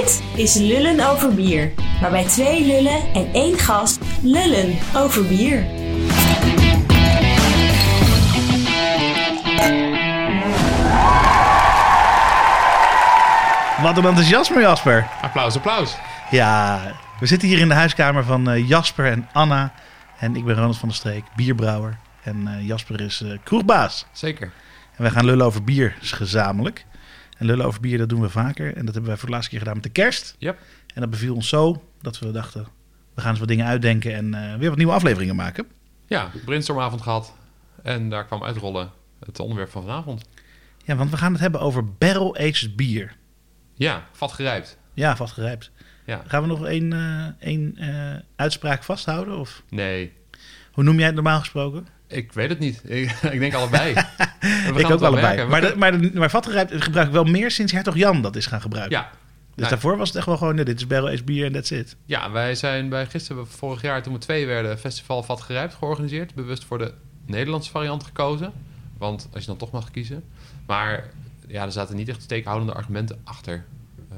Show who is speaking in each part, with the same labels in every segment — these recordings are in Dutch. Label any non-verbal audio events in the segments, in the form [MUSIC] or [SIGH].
Speaker 1: Dit is Lullen over bier, waarbij twee lullen en één gast lullen over bier.
Speaker 2: Wat een enthousiasme, Jasper.
Speaker 3: Applaus, applaus.
Speaker 2: Ja, we zitten hier in de huiskamer van eh, Jasper en Anna. En ik ben Ronald van der Streek, bierbrouwer. En eh, Jasper is eh, kroegbaas.
Speaker 3: Zeker.
Speaker 2: En wij gaan lullen over bier gezamenlijk. En lullen over bier, dat doen we vaker. En dat hebben wij voor de laatste keer gedaan met de kerst.
Speaker 3: Yep.
Speaker 2: En dat beviel ons zo dat we dachten, we gaan eens wat dingen uitdenken en eh, weer wat nieuwe afleveringen maken.
Speaker 3: Ja, brainstormavond gehad. En daar kwam uitrollen het onderwerp van vanavond.
Speaker 2: Ja, want we gaan het hebben over barrel-aged bier.
Speaker 3: Ja, vat gerijpt.
Speaker 2: Ja, vastgerijpt.
Speaker 3: Ja.
Speaker 2: Gaan we nog één, één eh, uitspraak vasthouden? Of
Speaker 3: Nee,
Speaker 2: hoe noem jij het normaal gesproken?
Speaker 3: Ik weet het niet. Ik, [LAUGHS] ik denk allebei. [LAUGHS] We
Speaker 2: ik ook allebei. Maar, de, maar, de, maar vatgerijpt gebruik ik wel meer sinds Hertog Jan dat is gaan gebruiken.
Speaker 3: Ja.
Speaker 2: Dus
Speaker 3: Nou,
Speaker 2: daarvoor was het echt wel gewoon, nee, dit is barrel-aged bier en that's it.
Speaker 3: ja, wij zijn bij gisteren, vorig jaar, toen we twee werden, festival Vat Gerijpt georganiseerd. Bewust voor de Nederlandse variant gekozen. Want als je dan toch mag kiezen. Maar ja, er zaten niet echt steekhoudende argumenten achter.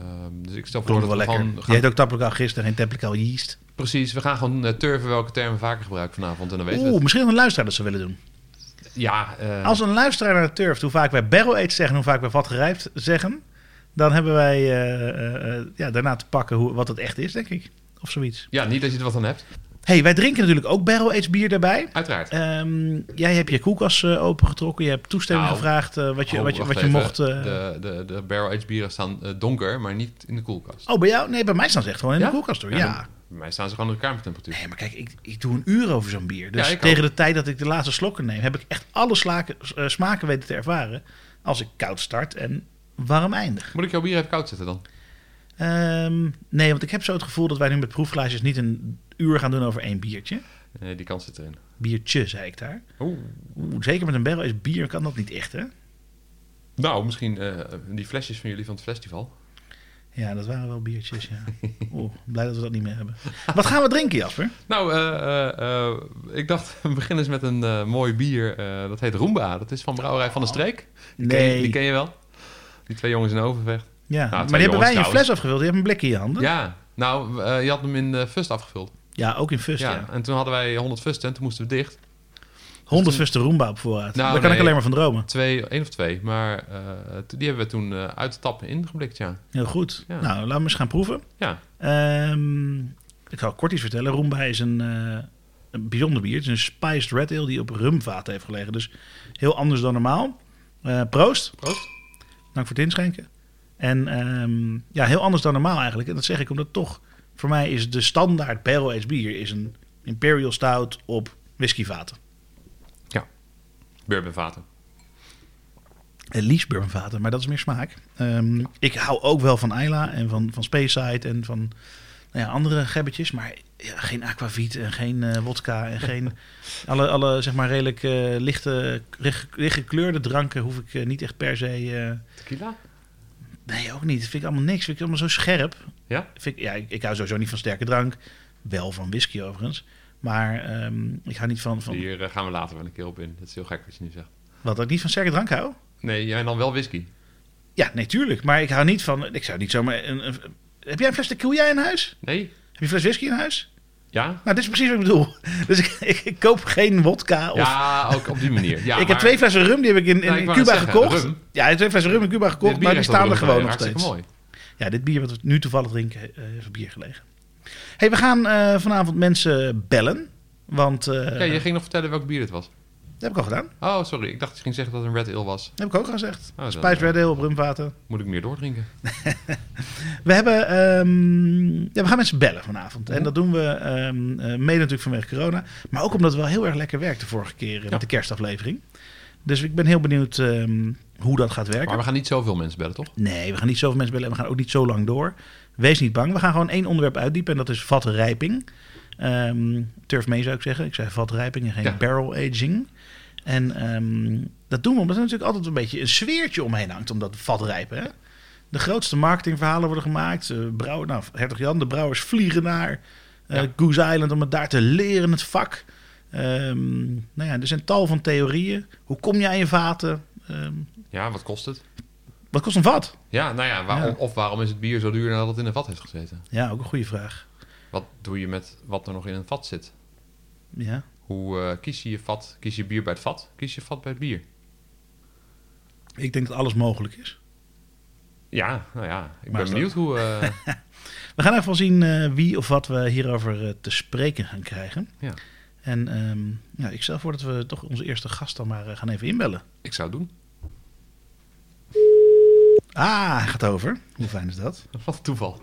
Speaker 3: Ehm, dus ik stel voor dat we
Speaker 2: lekker.
Speaker 3: gewoon
Speaker 2: Je
Speaker 3: gaan
Speaker 2: heet ook al gisteren, geen tappelijk yeast.
Speaker 3: Precies, we gaan gewoon eh, turven welke termen vaker gebruiken vanavond. En dan weten we
Speaker 2: Oeh, misschien een luisteraar dat ze willen doen.
Speaker 3: Ja, eh,
Speaker 2: Als een luisteraar naar turft hoe vaak wij barrel-aged zeggen en hoe vaak wij vatgerijpt zeggen, dan hebben wij eh, ja, daarna te pakken hoe, wat het echt is, denk ik. Of zoiets.
Speaker 3: ja, niet dat je er wat aan hebt.
Speaker 2: Hey, wij drinken natuurlijk ook barrel-aged bier daarbij.
Speaker 3: Uiteraard.
Speaker 2: Ehm, jij hebt je koelkast eh, opengetrokken. Je hebt toestemming
Speaker 3: Nou,
Speaker 2: gevraagd eh, wat je,
Speaker 3: Oh,
Speaker 2: wat je, wat je
Speaker 3: even.
Speaker 2: mocht. eh,
Speaker 3: De, de, de barrel-aged bieren staan donker, maar niet in de koelkast.
Speaker 2: Oh, bij jou? Nee, bij mij staan ze echt gewoon in
Speaker 3: Ja?
Speaker 2: de koelkast hoor. Ja.
Speaker 3: bij mij staan ze gewoon op de kamertemperatuur.
Speaker 2: Nee, maar kijk, ik, ik doe een uur over zo'n bier. Dus
Speaker 3: Ja,
Speaker 2: tegen
Speaker 3: ook.
Speaker 2: de tijd dat ik de laatste slokken neem, heb ik echt alle slaken, smaken weten te ervaren. Als ik koud start en warm eindig.
Speaker 3: Moet ik jouw bier even koud zetten dan?
Speaker 2: Ehm, nee, want ik heb zo het gevoel dat wij nu met proefglaasjes niet een uur gaan doen over één biertje.
Speaker 3: Nee, die kans zit erin.
Speaker 2: Biertje, zei ik daar.
Speaker 3: Oeh.
Speaker 2: Oeh, zeker met een barrel is bier kan dat niet echt, hè?
Speaker 3: Nou, misschien eh, die flesjes van jullie van het festival.
Speaker 2: Ja, dat waren wel biertjes, ja. [LAUGHS] Oeh, blij dat we dat niet meer hebben. Wat gaan we drinken, Jasper?
Speaker 3: Nou, eh, eh, ik dacht, [LAUGHS] we beginnen eens met een mooi bier. dat heet Roomba. Dat is van Brouwerij van de Streek. Die ken, je,
Speaker 2: Nee.
Speaker 3: die ken je wel. Die twee jongens in Overvecht.
Speaker 2: Ja,
Speaker 3: twee
Speaker 2: maar die hebben wij in
Speaker 3: jongens
Speaker 2: fles afgevuld. Je hebt een blik in je handen.
Speaker 3: Ja, nou, je had hem in de Fust afgevuld.
Speaker 2: Ja, ook in Fust,
Speaker 3: ja.
Speaker 2: ja.
Speaker 3: En toen hadden wij 100 Fusten en toen moesten we dicht.
Speaker 2: 100 Fusten Roomba op voorraad.
Speaker 3: Nou,
Speaker 2: Daar kan ik alleen maar van dromen.
Speaker 3: Twee, één of twee. Maar eh, die hebben we toen eh, uit de tappen ingeblikt, ja.
Speaker 2: Heel goed.
Speaker 3: Ja.
Speaker 2: Nou, laten we eens gaan proeven.
Speaker 3: Ja,
Speaker 2: Ehm, ik zal kort iets vertellen. Roomba is een, eh, een bijzonder bier. Het is een spiced red ale die op rumvaten heeft gelegen. Dus heel anders dan normaal. Proost.
Speaker 3: proost.
Speaker 2: Dank voor het inschenken. En ehm, ja, heel anders dan normaal eigenlijk. En dat zeg ik omdat toch... Voor mij is de standaard barrel-aged bier... is een Imperial Stout op whiskyvaten.
Speaker 3: Bourbonvaten.
Speaker 2: Het liefst bourbonvaten, maar dat is meer smaak. Ehm, ik hou ook wel van Ayla en van, van Speyside en van nou ja, andere gebbetjes. Maar ja, geen aquavit en geen eh wodka en [LAUGHS] geen... alle, alle zeg maar redelijk eh, lichte, licht gekleurde dranken hoef ik eh, niet echt per se... eh,
Speaker 3: Tequila?
Speaker 2: nee, ook niet. Dat vind ik allemaal niks. Vind ik allemaal zo scherp.
Speaker 3: Ja?
Speaker 2: Vind ik, ja, ik, ik hou sowieso niet van sterke drank. Wel van whisky overigens. Maar ehm, ik hou niet van... van
Speaker 3: Hier eh, gaan we later wel een keer op in. Dat is heel gek wat je nu zegt.
Speaker 2: wat dat ik niet van sterke drank hou?
Speaker 3: Nee, jij dan wel whisky.
Speaker 2: Ja, nee, tuurlijk. Maar ik hou niet van... Ik zou niet zomaar... Een, een- heb jij een fles tequila in huis?
Speaker 3: Nee?
Speaker 2: Heb je een fles whisky in huis?
Speaker 3: Ja?
Speaker 2: Nou, dit is precies wat ik bedoel. [LAUGHS] Dus ik, ik, ik koop geen wodka. Of,
Speaker 3: Ja, ook op die manier. Ja, [LAUGHS]
Speaker 2: ik heb twee flessen rum, die heb ik in, in
Speaker 3: Nou, ik
Speaker 2: Cuba
Speaker 3: zeggen,
Speaker 2: gekocht.
Speaker 3: rum.
Speaker 2: Ja, twee flessen rum in Cuba gekocht, maar die staan er gewoon nog steeds.
Speaker 3: Hartstikke mooi.
Speaker 2: Ja, dit bier wat we nu toevallig drinken, eh, heeft bier gelegen. hey, we gaan eh, vanavond mensen bellen. Want eh,
Speaker 3: Ja, je ging nog vertellen welk bier het was.
Speaker 2: dat heb ik al gedaan.
Speaker 3: Oh, sorry. Ik dacht je ging zeggen dat het een Red Ale was.
Speaker 2: Dat heb ik ook al gezegd.
Speaker 3: Oh, eh,
Speaker 2: Red Ale op rumvaten.
Speaker 3: Moet ik meer doordrinken? [LAUGHS]
Speaker 2: We hebben, ehm, ja, we gaan mensen bellen vanavond. En dat doen we eh, mede natuurlijk vanwege corona. Maar ook omdat het wel heel erg lekker werkt de vorige keer
Speaker 3: Ja.
Speaker 2: met de kerstaflevering. Dus ik ben heel benieuwd ehm, hoe dat gaat werken.
Speaker 3: Maar we gaan niet zoveel mensen bellen, toch?
Speaker 2: Nee, we gaan niet zoveel mensen bellen en we gaan ook niet zo lang door. Wees niet bang. We gaan gewoon één onderwerp uitdiepen en dat is vatrijping. Ehm turf mee zou ik zeggen. Ik zei vatrijping en geen
Speaker 3: Ja.
Speaker 2: barrel aging. En ehm, dat doen we omdat er natuurlijk altijd een beetje een sfeertje omheen hangt om dat vatrijpen. Hè? De grootste marketingverhalen worden gemaakt. Eh brouwer, nou, Hertog Jan, de brouwers vliegen naar eh,
Speaker 3: Ja.
Speaker 2: Goose Island om het daar te leren, het vak. Ehm, nou ja, er zijn tal van theorieën. Hoe kom je aan je vaten?
Speaker 3: Ja, wat kost het?
Speaker 2: Wat kost een vat?
Speaker 3: Ja, nou ja, of waarom is het bier zo duur nadat het in een vat heeft gezeten?
Speaker 2: Ja, ook een goede vraag.
Speaker 3: Wat doe je met wat er nog in een vat zit?
Speaker 2: Ja.
Speaker 3: Hoe eh, kies je je vat? Kies je bier bij het vat? Kies je vat bij het bier?
Speaker 2: Ik denk dat alles mogelijk is.
Speaker 3: Ja, nou ja, ik
Speaker 2: Maar
Speaker 3: ben benieuwd hoe... eh, [LAUGHS]
Speaker 2: We gaan even wel zien eh, wie of wat we hierover te spreken gaan krijgen.
Speaker 3: Ja.
Speaker 2: En ehm, ja, ik stel voor dat we toch onze eerste gast dan maar gaan even inbellen.
Speaker 3: ik zou het doen.
Speaker 2: Ah, hij gaat over. Hoe fijn is dat?
Speaker 3: Wat een toeval.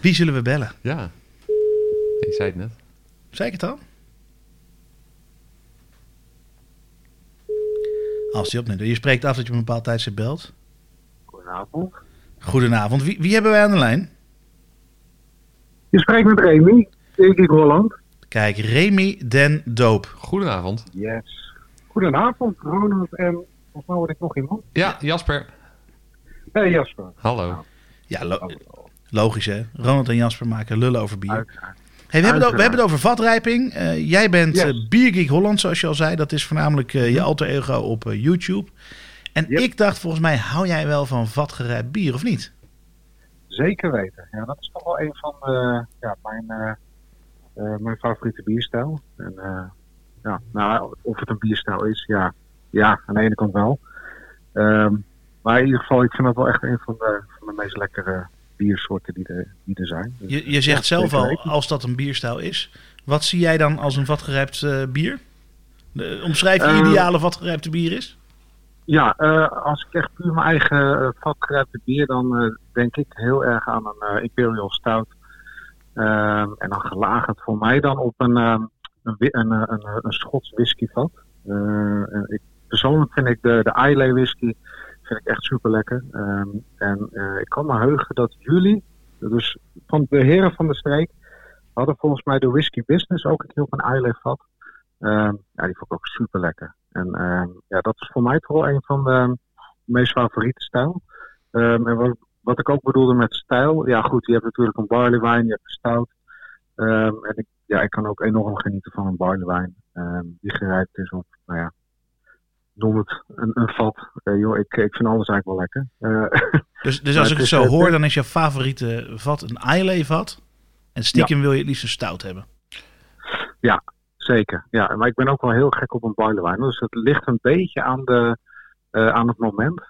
Speaker 2: Wie zullen we bellen?
Speaker 3: Ja. Ik zei het net.
Speaker 2: Zei ik het al? Als hij opneemt. Je spreekt af dat je op een bepaald tijdstip belt.
Speaker 4: Goedenavond.
Speaker 2: Goedenavond. Wie, wie hebben wij aan de lijn?
Speaker 4: Je spreekt met Remy, ik Holland.
Speaker 2: Kijk, Remy den Doop.
Speaker 3: Goedenavond.
Speaker 4: Yes. Goedenavond, Ronald en volgens mij word ik nog iemand.
Speaker 3: Ja, Jasper.
Speaker 4: Hey Jasper.
Speaker 3: Hallo.
Speaker 2: Ja, lo- logisch hè. Ronald en Jasper maken lullen over bier.
Speaker 4: Uiteraard.
Speaker 2: Hey, we, hebben het, we hebben het over vatrijping. Eh, jij bent
Speaker 4: Yes.
Speaker 2: eh, Biergeek Holland, zoals je al zei. Dat is voornamelijk eh, je alter ego op YouTube. En
Speaker 4: Yep.
Speaker 2: ik dacht, volgens mij hou jij wel van vatgerijpt bier, of niet?
Speaker 4: Zeker weten. Ja, dat is toch wel een van eh, ja, mijn, eh, eh, mijn favoriete bierstijl. En, eh, ja, nou, of het een bierstijl is, ja, ja aan de ene kant wel. Ehm, maar in ieder geval, ik vind dat wel echt een van de, van de meest lekkere biersoorten die er, die er zijn. Dus,
Speaker 2: Je, je zegt
Speaker 4: ja,
Speaker 2: zelf al, als dat een bierstijl is. Wat zie jij dan als een vatgerijpt eh, bier? De, omschrijf je
Speaker 4: Eh,
Speaker 2: ideale vatgerijpte bier is?
Speaker 4: Ja, eh, als ik echt puur mijn eigen uh, vatgerijpte bier, dan eh, denk ik heel erg aan een eh, Imperial Stout. Ehm, en dan gelagerd voor mij dan op een, ehm, een, een, eh, een, een Schots whiskyvat. Eh, ik, persoonlijk vind ik de, de Islay whisky vind ik echt super lekker. en eh, ik kan me heugen dat jullie, dus van de heren van de streek, hadden volgens mij de Whisky Business ook een keer op een Islay vat. Ehm, ja, die vond ik ook super lekker. En ehm, ja, dat is voor mij toch wel een van de meest favoriete stijl. Ehm, en wat, wat ik ook bedoelde met stijl, ja goed, je hebt natuurlijk een barley wine, je hebt een stout. Ehm, en ik, ja, ik kan ook enorm genieten van een barley wine ehm, die gerijpt is op, nou ja, noem het een, een vat. Joh, ik, ik vind alles eigenlijk wel lekker. Eh, [LAUGHS]
Speaker 2: Dus, dus als ik
Speaker 4: het
Speaker 2: zo
Speaker 4: eh,
Speaker 2: hoor, dan is jouw favoriete vat een Islay vat. En stiekem wil je het liefst een stout hebben.
Speaker 4: Zeker, ja. Maar ik ben ook wel heel gek op een barley wine. Dus het ligt een beetje aan, de, eh, aan het moment.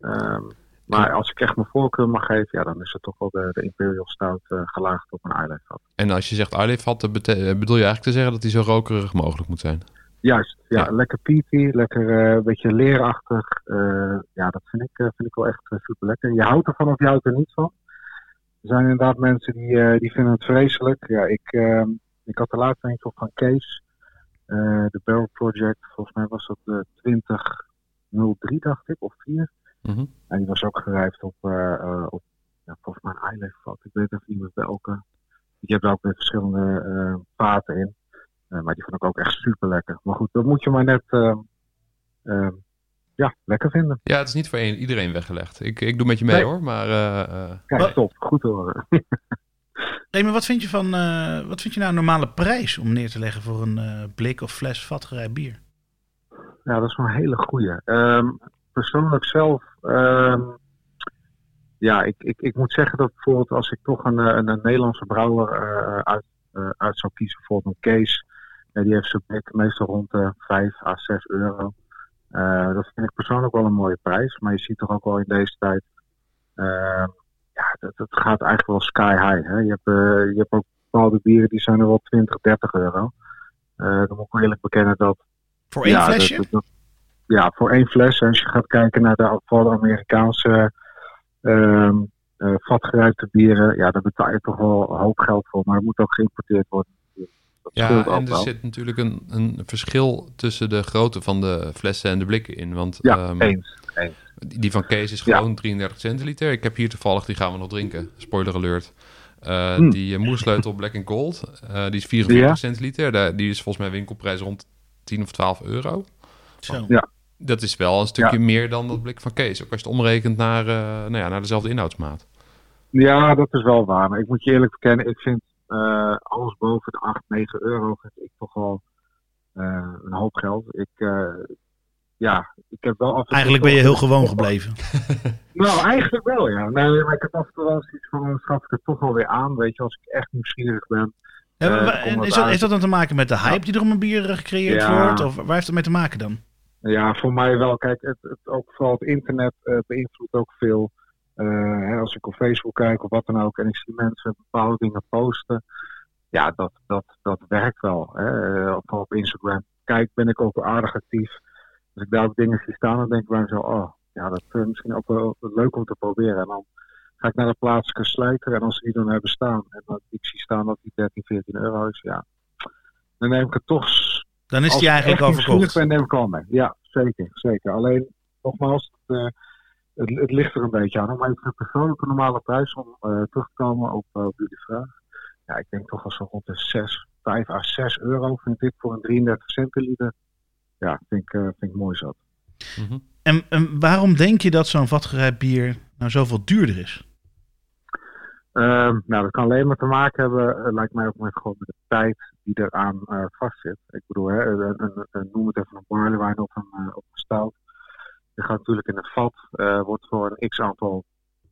Speaker 4: Ehm, maar als ik echt mijn voorkeur mag geven, ja, dan is het toch wel de, de Imperial Stout eh, gelaagd op een vat.
Speaker 3: En als je zegt eh, bedoel je eigenlijk te zeggen dat hij zo rokerig mogelijk moet zijn?
Speaker 4: Juist, ja,
Speaker 3: Ja.
Speaker 4: lekker peaty, lekker eh, een beetje leerachtig. Eh, ja, dat vind ik, eh, vind ik wel echt super lekker. Je houdt ervan of je houdt er niet van. Er zijn inderdaad mensen die, die vinden het vreselijk. Ja, ik, ehm, ik had er laatst eentje op van Kees. De Barrel Project, volgens mij was dat de 2003, dacht ik, of 4.
Speaker 3: Mhm.
Speaker 4: En die was ook gerijpt op, op ja, volgens mij een Island vat. Ik weet even niet meer welke. Je hebt er ook weer verschillende vaten in. Eh, maar die vond ik ook echt super lekker. Maar goed, dat moet je maar net eh, eh, ja, lekker vinden.
Speaker 3: Ja, het is niet voor een- iedereen weggelegd. Ik, ik doe met je mee
Speaker 4: Nee.
Speaker 3: hoor, maar eh, eh,
Speaker 4: Kijk,
Speaker 2: Wat-
Speaker 4: top. Goed horen.
Speaker 2: Nee, maar wat vind je van eh, wat vind je nou een normale prijs om neer te leggen voor een eh, blik of fles vatgerijpt bier?
Speaker 4: Ja, dat is wel een hele goeie. Ehm, persoonlijk zelf, ehm, ja, ik, ik, ik moet zeggen dat bijvoorbeeld als ik toch een, een, een Nederlandse brouwer eh, uit, eh, uit zou kiezen, bijvoorbeeld een Kees, die heeft zijn meestal rond de 5 à 6 euro. Eh, dat vind ik persoonlijk wel een mooie prijs, maar je ziet toch ook wel in deze tijd, ehm, ja, dat, dat gaat eigenlijk wel sky high. Hè? Je, hebt, eh, je hebt ook bepaalde bieren die zijn er wel 20, 30 euro. Eh, dan moet ik eerlijk bekennen dat
Speaker 2: Voor één
Speaker 4: ja,
Speaker 2: flesje?
Speaker 4: dat- dat- ja, voor één fles. En als je gaat kijken naar de vooral Amerikaanse ehm eh, vatgerijpte bieren, ja, daar betaal je toch wel een hoop geld voor. Maar het moet ook geïmporteerd worden. Dat
Speaker 3: ja, en er
Speaker 4: wel.
Speaker 3: zit natuurlijk een, een verschil tussen de grootte van de flessen en de blikken in. Want
Speaker 4: Ja,
Speaker 3: ehm,
Speaker 4: eens.
Speaker 3: die die van Kees is
Speaker 4: Ja.
Speaker 3: gewoon 33 centiliter. Ik heb hier toevallig, die gaan we nog drinken. Spoiler alert. Eh,
Speaker 4: Hmm.
Speaker 3: Die uh, moersleutel Black and Gold, eh, die is 44
Speaker 4: Ja.
Speaker 3: centiliter. Daar- die is volgens mij winkelprijs rond 10 of 12 euro.
Speaker 2: Zo.
Speaker 4: Ja.
Speaker 3: Dat is wel een stukje meer dan dat blik van Kees. Ook als je het omrekent naar, eh, nou ja, naar dezelfde inhoudsmaat.
Speaker 4: Ja, dat is wel waar. Maar ik moet je eerlijk bekennen, ik vind eh, alles boven de 8, 9 euro vind ik toch wel eh, een hoop geld. Ik, eh, ja, ik heb wel af
Speaker 2: Eigenlijk ben je heel gewoon gebleven. [LAUGHS]
Speaker 4: Nou, eigenlijk wel, ja. Nee, maar ik heb af en toe wel eens iets van, dan schaf ik het toch wel weer aan, weet je, als ik echt nieuwsgierig ben.
Speaker 2: Ja, en is dat, dat dan te maken met de hype die er om een bier gecreëerd
Speaker 4: Ja.
Speaker 2: wordt? Of waar heeft het mee te maken dan?
Speaker 4: Ja, voor mij wel. Kijk, het, het, ook vooral het internet beïnvloedt ook veel. Eh, hè, als ik op Facebook kijk of wat dan ook en ik zie mensen bepaalde dingen posten. Ja, dat, dat, dat werkt wel. Hè. Eh, Vooral op Instagram. Kijk, ben ik ook aardig actief. Als ik daar ook dingen zie staan, dan denk ik bij mezelf, oh, ja, dat is misschien ook wel leuk om te proberen. En dan ga ik naar de plaatselijke slijter en als ze die dan hebben staan en dat ik zie staan dat die 13, 14 euro is, ja. Dan neem ik het toch
Speaker 2: Dan is die eigenlijk
Speaker 4: ik
Speaker 2: al verkocht.
Speaker 4: ben, neem ik al mee. Ja, zeker, zeker. Alleen, nogmaals, het, eh, het, het ligt er een beetje aan. Om even een persoonlijke normale prijs om eh, terug te komen op, eh, op jullie vraag. Ja, ik denk toch wel zo rond de 6, 5 à 6 euro vind ik voor een 33 centiliter. Ja, vind ik, eh, vind ik mooi zat.
Speaker 3: Mhm.
Speaker 2: En, en waarom denk je dat zo'n vatgerijpt bier nou zoveel duurder is?
Speaker 4: Ehm, nou, dat kan alleen maar te maken hebben, lijkt mij ook met, gewoon met de tijd die eraan eh vastzit. Ik bedoel, hè, een, een, een- noem het even een barley wine of een, of een stout. Je gaat natuurlijk in het vat, eh, wordt voor een x aantal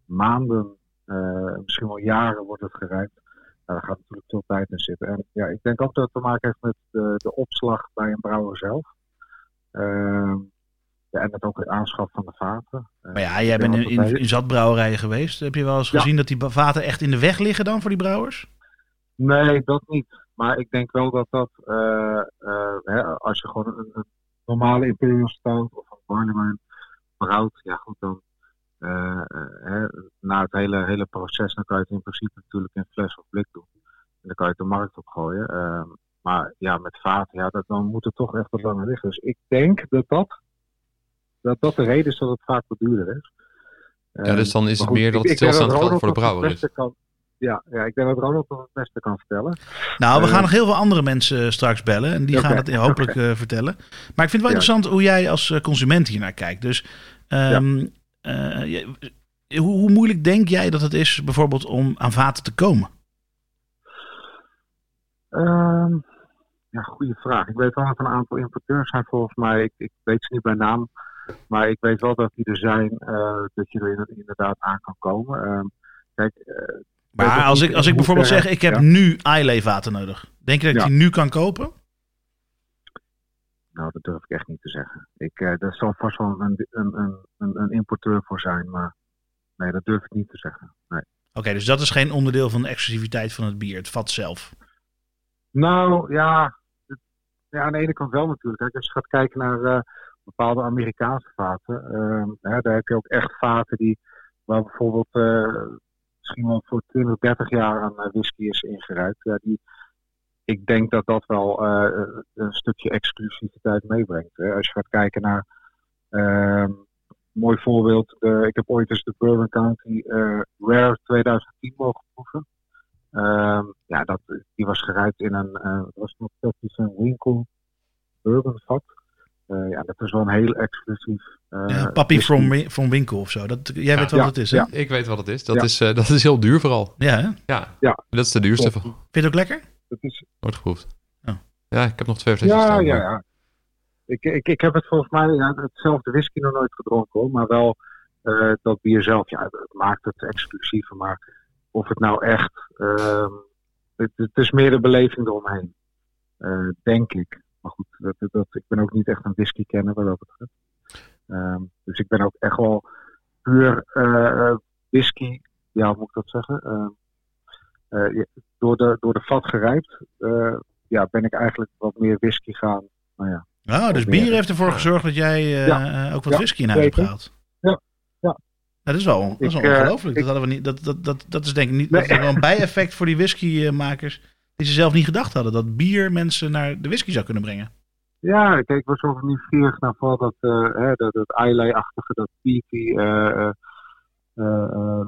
Speaker 4: maanden, eh, misschien wel jaren wordt het gerijpt. Nou, daar gaat natuurlijk veel tijd in zitten. En ja, ik denk ook dat het te maken heeft met de, de opslag bij een brouwer zelf. Ehm, ja, en met ook het aanschaf van de vaten. Eh,
Speaker 2: Maar ja, jij bent in, in, geweest. Heb je wel eens
Speaker 4: Ja.
Speaker 2: gezien dat die vaten echt in de weg liggen dan voor die brouwers?
Speaker 4: Nee, dat niet. Maar ik denk wel dat dat, hè, als je gewoon een, een normale Imperial Stout of een barley brouwt, ja goed, dan eh, eh, hè, na het hele, hele proces, dan kan je het in principe natuurlijk in fles of blik doen. En dan kan je het de markt op gooien. Ehm, maar ja, met vaten, ja, dat, dan moet het toch echt wat langer liggen. Dus ik denk dat dat, dat, dat de reden is dat het vaak wat duurder is.
Speaker 3: Ja, dus dan is het
Speaker 4: goed,
Speaker 3: meer dat het stilstaand geld voor de
Speaker 4: dat het
Speaker 3: brouwer is.
Speaker 4: beste kan- Ja, ja, ik denk dat Ronald dat het beste kan vertellen.
Speaker 2: Nou, we
Speaker 4: Eh,
Speaker 2: gaan nog heel veel andere mensen straks bellen. En die gaan het hopelijk eh, vertellen. Maar ik vind het wel
Speaker 4: Ja.
Speaker 2: interessant hoe jij als consument hier naar kijkt. Dus ehm, eh, je- hoe, hoe moeilijk denk jij dat het is bijvoorbeeld om aan vaten te komen?
Speaker 4: Ehm, ja, goede vraag. Ik weet wel dat er een aantal importeurs zijn volgens mij. Ik, ik weet ze niet bij naam. Maar ik weet wel dat die er zijn, eh, dat je er inderdaad aan kan komen. Ehm, kijk, eh,
Speaker 2: Maar als ik, als ik bijvoorbeeld zeg, ik heb
Speaker 4: Ja.
Speaker 2: nu Islay vaten nodig. Denk je dat
Speaker 4: Ja.
Speaker 2: je die nu kan kopen?
Speaker 4: Nou, dat durf ik echt niet te zeggen. Ik, eh daar zal vast wel een, een, een, een, importeur voor zijn, maar nee, dat durf ik niet te zeggen. Nee.
Speaker 2: Oké, dus dat is geen onderdeel van de exclusiviteit van het bier, het vat zelf.
Speaker 4: Nou, ja, het- ja, aan de ene kant wel natuurlijk. Als je gaat kijken naar eh, bepaalde Amerikaanse vaten, ehm, hè, daar heb je ook echt vaten die, waar bijvoorbeeld eh, misschien wel voor 20, 30 jaar aan whisky is ingeruimd. Ja, die, ik denk dat dat wel eh, een stukje exclusiviteit meebrengt. Hè. Als je gaat kijken naar, ehm, mooi voorbeeld, eh, ik heb ooit eens de Bourbon County eh, Rare 2010 mogen proeven. Ehm, ja, dat, die was geruimd in een, eh, wat was het nog dat is een winkel bourbon vat. Eh, ja, dat is wel een heel exclusief. eh,
Speaker 2: Ja, Papi from, from Winkel of zo. Dat, jij weet
Speaker 4: Ja,
Speaker 2: wat het is, hè?
Speaker 4: ja.
Speaker 3: Ik weet wat het is. Dat,
Speaker 4: Ja.
Speaker 3: is, eh, [LAUGHS] dat is heel duur vooral.
Speaker 2: Ja, hè?
Speaker 3: Ja,
Speaker 4: Ja.
Speaker 3: dat is de duurste van.
Speaker 2: Vind je het ook lekker?
Speaker 4: Dat is,
Speaker 3: Nooit geproefd.
Speaker 2: Oh.
Speaker 3: Ja, ik heb nog twee flesjes
Speaker 4: ja,
Speaker 3: staan.
Speaker 4: ja,
Speaker 3: maar-
Speaker 4: ja. Ik, ik, ik heb het volgens mij ja, hetzelfde whisky nog nooit gedronken hoor, maar wel eh, dat bier zelf. Ja, dat maakt het exclusiever, maar of het nou echt. ehm, het, het is meer de beleving eromheen, eh, denk ik. Maar goed, dat, dat, ik ben ook niet echt een whisky kenner wat dat betreft. Ehm, dus ik ben ook echt wel puur eh, whisky, ja, hoe moet ik dat zeggen? Eh, door, de, door de vat gerijpt, eh, ja, ben ik eigenlijk wat meer whisky gaan. Nou ja,
Speaker 2: Oh, dus bier heeft ervoor gezorgd dat jij eh,
Speaker 4: Ja.
Speaker 2: ook wat
Speaker 4: Ja,
Speaker 2: whisky in huis hebt gehaald.
Speaker 4: Ja, ja.
Speaker 2: Nou, dat is wel, dat is
Speaker 4: Ik,
Speaker 2: wel ongelooflijk. dat, hadden we niet, dat, dat, dat, dat is denk ik niet
Speaker 4: Nee.
Speaker 2: dat is wel een bijeffect voor die whiskymakers. Die ze zelf niet gedacht hadden. Dat bier mensen naar de whisky zou kunnen brengen.
Speaker 4: Ja, kijk, ik was wel nieuwsgierig naar vooral dat, eh hè, dat, dat Islay-achtige, dat eh,